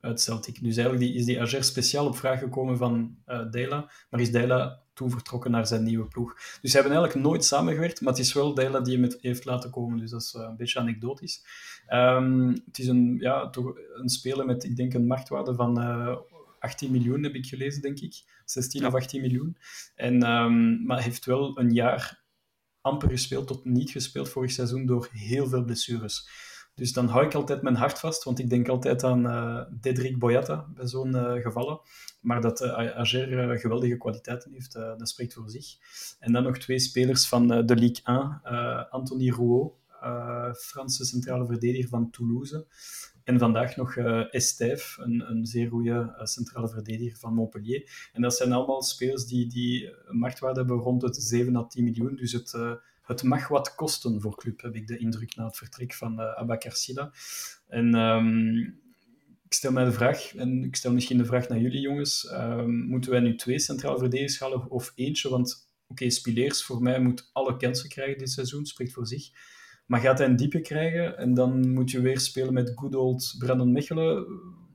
uit Celtic. Dus eigenlijk die, is die Ager speciaal op vraag gekomen van uh, Dela, maar is Dela toen vertrokken naar zijn nieuwe ploeg. Dus ze hebben eigenlijk nooit samengewerkt, maar het is wel Dela die hem heeft laten komen, dus dat is uh, een beetje anekdotisch. Um, het is een, ja, toch een speler met, ik denk, een marktwaarde van uh, 18 miljoen, heb ik gelezen, denk ik. 16 ja. of 18 miljoen. En, um, maar heeft wel een jaar amper gespeeld tot niet gespeeld vorig seizoen door heel veel blessures. Dus dan hou ik altijd mijn hart vast, want ik denk altijd aan uh, Dedrick Boyata bij zo'n uh, gevallen. Maar dat uh, Ager geweldige kwaliteiten heeft, dat spreekt voor zich. En dan nog twee spelers van de Ligue 1. Anthony Rouault, Franse centrale verdediger van Toulouse. En vandaag nog uh, Estève, een, een zeer goede uh, centrale verdediger van Montpellier. En dat zijn allemaal spelers die, die een marktwaarde hebben rond het 7 à 10 miljoen. Dus het, het mag wat kosten voor club, heb ik de indruk na het vertrek van uh, Abakar Silla. En um, ik stel mij de vraag, en ik stel misschien de vraag naar jullie jongens, um, moeten wij nu twee centrale verdedigers halen of eentje? Want oké, okay, Spileers voor mij moet alle kansen krijgen dit seizoen, spreekt voor zich. Maar gaat hij een diepe krijgen en dan moet je weer spelen met good old Brandon Mechelen?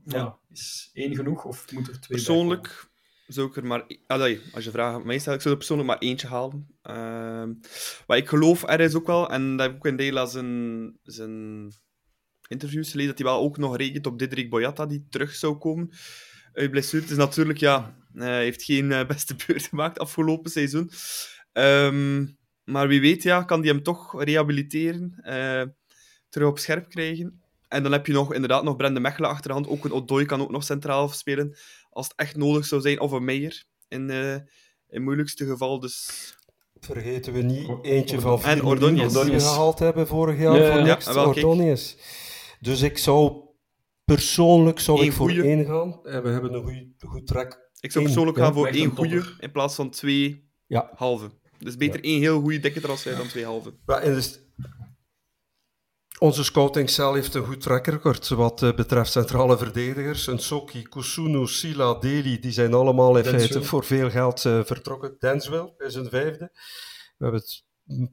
Ja. Is één genoeg of moet er twee Persoonlijk zou ik er maar... Allee, als je vraagt aan mij stelt, ik zou er persoonlijk maar eentje halen. Uh, maar ik geloof ergens ook wel, en dat heb ik ook in Dela zijn, zijn interviews gelezen, dat hij wel ook nog rekent op Diderik Boyata, die terug zou komen uit blessure. Het is natuurlijk, ja, hij heeft geen uh, beste beurt gemaakt afgelopen seizoen. Um, maar wie weet, ja, kan die hem toch rehabiliteren, uh, terug op scherp krijgen. En dan heb je nog, inderdaad nog Brende Mechelen achterhand. Ook een Odoi kan ook nog centraal spelen, als het echt nodig zou zijn. Of een Meijer, in, uh, in het moeilijkste geval. Dus... Vergeten we niet eentje van vier en Ordonius. die we gehaald hebben vorig jaar voor Next, ja, Ordonius. Dus ik zou persoonlijk zou Eén ik voor goeie. één gaan. En we hebben een goed, goed track. Ik zou persoonlijk Eén, gaan voor één goede in plaats van twee ja. halve. Dus beter één heel goede dikke transfer dan twee halve. Ja, en dus, onze scoutingcel heeft een goed track record wat uh, betreft centrale verdedigers. Soki, Kusunu, Sila, Deli, die zijn allemaal in Denswil. feite voor veel geld uh, vertrokken. Denswil is een vijfde. We hebben het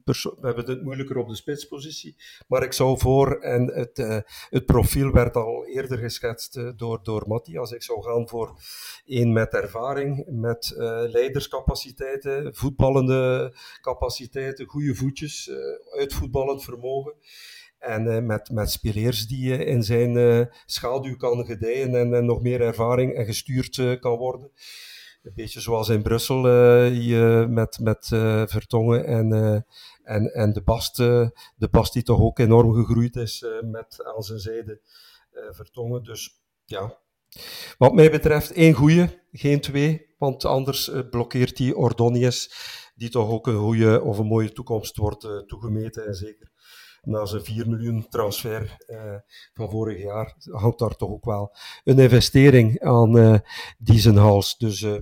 we hebben het moeilijker op de spitspositie. Maar ik zou voor, en het, uh, het profiel werd al eerder geschetst uh, door, door Matthias, ik zou gaan voor één met ervaring, met uh, leiderscapaciteiten, voetballende capaciteiten, goede voetjes, uitvoetballend vermogen. En met, met spelers die in zijn schaduw kan gedijen en, en nog meer ervaring en gestuurd kan worden een beetje zoals in Brussel uh, met, met uh, Vertongen en, uh, en, en de Bast, de Bast die toch ook enorm gegroeid is met aan zijn zijde Vertongen. Dus ja, wat mij betreft één goede, geen twee, want anders blokkeert die Ordonius, die toch ook een goede of een mooie toekomst wordt toegemeten en zeker na zijn 4 miljoen transfer uh, van vorig jaar, hangt daar toch ook wel een investering aan uh, die zijn hals. Dus uh,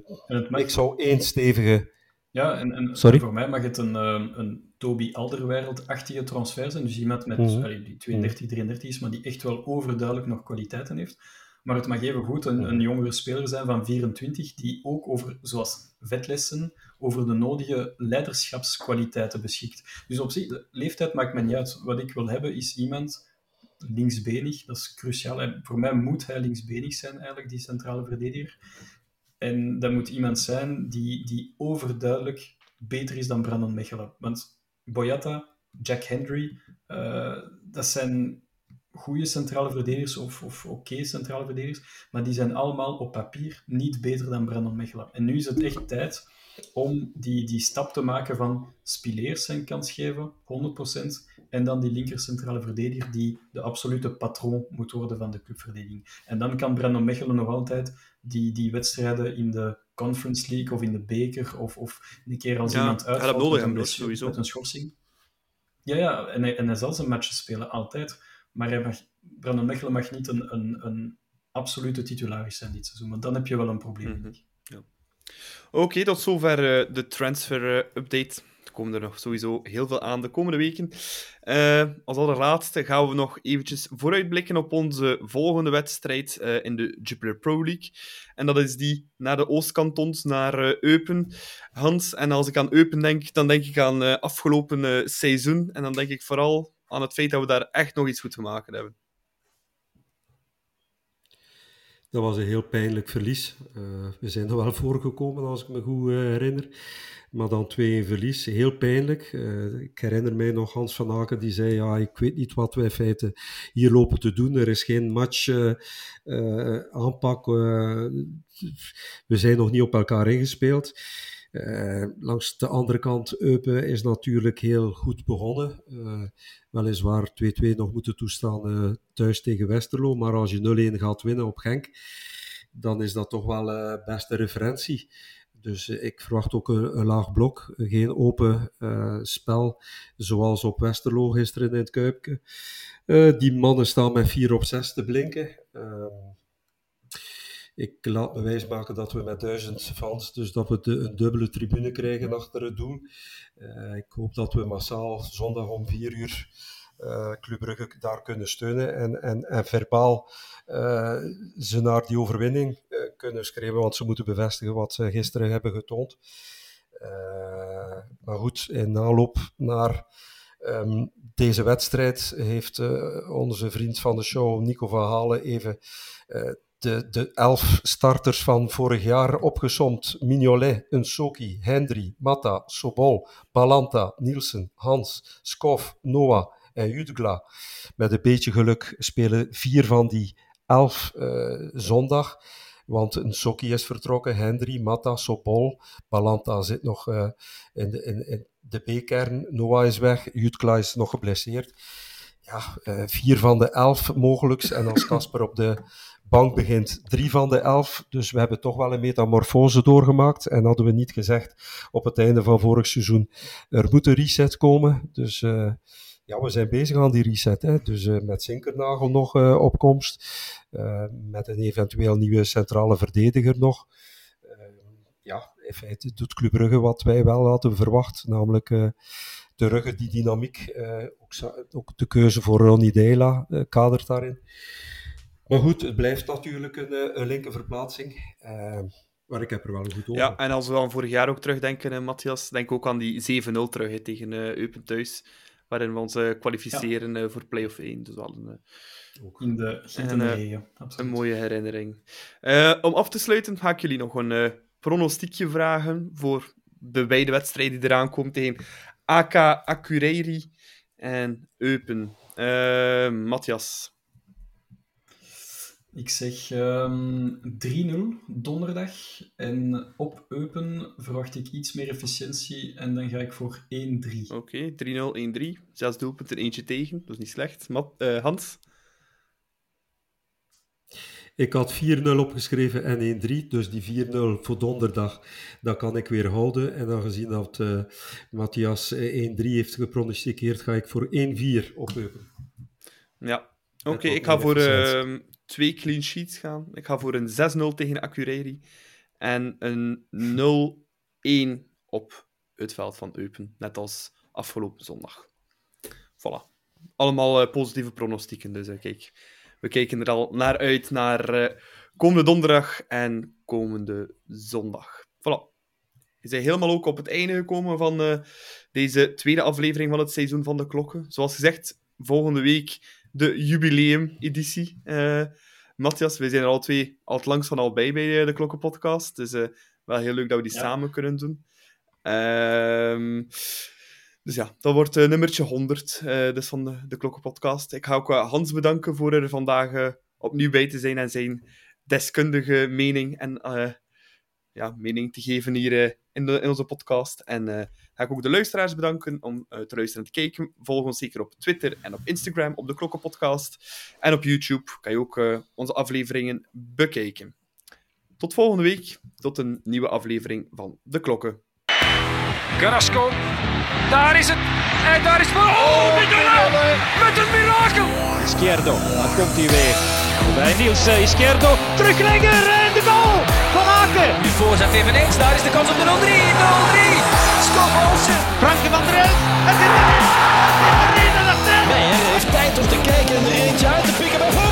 ik zou één stevige. Ja, en, en Sorry? voor mij mag het een, een Toby Alderwereld-achtige transfer zijn. Dus iemand met, mm -hmm. die 32, 33 is, maar die echt wel overduidelijk nog kwaliteiten heeft. Maar het mag even goed een, een jongere speler zijn van 24, die ook over, zoals vetlessen, over de nodige leiderschapskwaliteiten beschikt. Dus op zich, de leeftijd maakt me niet uit. Wat ik wil hebben is iemand linksbenig, dat is cruciaal. En voor mij moet hij linksbenig zijn, eigenlijk, die centrale verdediger. En dat moet iemand zijn die, die overduidelijk beter is dan Brandon Mechelen. Want Boyata, Jack Henry, uh, dat zijn goede centrale verdedigers of, of oké centrale verdedigers, maar die zijn allemaal op papier niet beter dan Brandon Mechelen. En nu is het echt tijd om die, die stap te maken van Spileers zijn kans geven, 100%, en dan die linker centrale verdediger die de absolute patroon moet worden van de clubverdediging. En dan kan Brandon Mechelen nog altijd die, die wedstrijden in de Conference League of in de beker of, of een keer als ja, iemand uitvalt nodig met, een sowieso. met een schorsing. Ja, ja en, hij, en hij zal zijn matches spelen, altijd. Maar hij mag, Brandon Mechelen mag niet een, een, een absolute titularis zijn dit seizoen, want dan heb je wel een probleem. Mm -hmm. ja. Oké, tot zover uh, de transfer-update. Uh, komen er nog sowieso heel veel aan de komende weken. Uh, als allerlaatste gaan we nog eventjes vooruitblikken op onze volgende wedstrijd in de Jupiler Pro League. En dat is die naar de Oostkantons, naar Eupen. Hans, en als ik aan Eupen denk, dan denk ik aan afgelopen seizoen. En dan denk ik vooral aan het feit dat we daar echt nog iets goed te maken hebben. Dat was een heel pijnlijk verlies. Uh, we zijn er wel <laughs> voorgekomen, als ik me goed uh, herinner. Maar dan twee verlies, heel pijnlijk. Uh, ik herinner mij nog Hans van Aken, die zei, ja, ik weet niet wat wij in feite hier lopen te doen. Er is geen match aanpak. we zijn nog niet op elkaar ingespeeld. Uh, langs de andere kant, Eupen is natuurlijk heel goed begonnen. Uh, weliswaar 2-2 nog moeten toestaan uh, thuis tegen Westerlo. Maar als je 0-1 gaat winnen op Genk, dan is dat toch wel beste referentie. Dus ik verwacht ook een, laag blok, geen open spel zoals op Westerlo gisteren in het Kuipke. die mannen staan met 4 op 6 te blinken. Ehm, ik laat me wijsmaken dat we met duizend fans, dus dat we een dubbele tribune krijgen achter het doel. Uh, ik hoop dat we massaal zondag om vier uur uh, Club Brugge daar kunnen steunen en, en, en verbaal uh, ze naar die overwinning kunnen schrijven, want ze moeten bevestigen wat ze gisteren hebben getoond. maar goed, in aanloop naar um, deze wedstrijd heeft onze vriend van de show, Nico van Halen, even de, de elf starters van vorig jaar opgesomd. Mignolet, Unsoki, Hendry, Mata, Sobol, Balanta, Nielsen, Hans, Skof, Noah en Jutgla. Met een beetje geluk spelen vier van die elf uh, zondag. Want Unsoki is vertrokken, Hendry, Mata, Sobol, Balanta zit nog uh, in de, in, de B-kern, Noah is weg, Jutgla is nog geblesseerd. Ja, uh, vier van de elf mogelijks. En als Casper op de bank begint drie van de elf. Dus we hebben toch wel een metamorfose doorgemaakt. En hadden we niet gezegd op het einde van vorig seizoen, er moet een reset komen. Dus uh, ja, we zijn bezig aan die reset. Hè. Dus uh, met Zinkernagel nog uh, op komst. met een eventueel nieuwe centrale verdediger nog. ja, in feite doet Club Brugge wat wij wel hadden verwacht. Namelijk de ruggen, die dynamiek. ook, ook, de keuze voor Ronnie Deila kadert daarin. Maar goed, het blijft natuurlijk een, eh, een linker verplaatsing. Uh, maar ik heb er wel een goed over. Ja, en als we dan vorig jaar ook terugdenken, uh, Matthias, denk ook aan die 7-0 terug tegen uh, Eupen thuis, waarin we ons kwalificeren ja. voor play-off 1. Dus wel een, ook in de, Een mooie herinnering. om af te sluiten ga ik jullie nog een pronostiekje vragen voor de beide wedstrijden die eraan komen tegen AK Akureyri en Eupen. Matthias, ik zeg um, ehm, 3-0 donderdag. En op Eupen verwacht ik iets meer efficiëntie. En dan ga ik voor 1-3. Oké, okay, 3-0, 1-3. Zes doelpunten, eentje tegen. Dat is niet slecht. Mat, uh, Hans? Ik had 4-0 opgeschreven en 1-3. Dus die 4-0 voor donderdag, dat kan ik weer houden. En aangezien dat uh, Matthias 1-3 heeft gepronosticeerd, ga ik voor 1-4 op Eupen. Ja, oké. Okay, ik ga voor... Uh, twee clean sheets gaan. Ik ga voor een 6-0 tegen Akureyri en een 0-1 op het veld van Eupen, net als afgelopen zondag. Voilà. Allemaal uh, positieve pronostieken, dus uh, kijk. We kijken er al naar uit naar uh, komende donderdag en komende zondag. Voilà. We zijn helemaal ook op het einde gekomen van deze tweede aflevering van het seizoen van de klokken. Zoals gezegd, volgende week de jubileum-editie. Uh, Matthias, wij zijn er al twee al het langs van al bij bij de Klokkenpodcast. Dus uh, wel heel leuk dat we die samen kunnen doen. Ehm, dus ja, dat wordt nummertje 100 dus van de, de Klokkenpodcast. Ik ga ook Hans bedanken voor er vandaag opnieuw bij te zijn en zijn deskundige mening en ja, mening te geven hier in, de, in onze podcast. En ga ik ook de luisteraars bedanken om uh, te luisteren en te kijken. Volg ons zeker op Twitter en op Instagram op de Klokkenpodcast. En op YouTube kan je ook uh, onze afleveringen bekijken. Tot volgende week, tot een nieuwe aflevering van De Klokken. Carrasco, daar is het. En daar is het. Oh, oh met een mirakel. Izquierdo, dan komt hij weer. Bij Niels uh, Izquierdo, teruglegger en de goal van Aken. Nu voorzet even niks, daar is de kans op de 0-3. 0-3 toch Olsen. Frankie van der Elf. Het zit erin. Het zit erin. En dat Nee, hij heeft tijd om te kijken en er eentje uit te pikken bij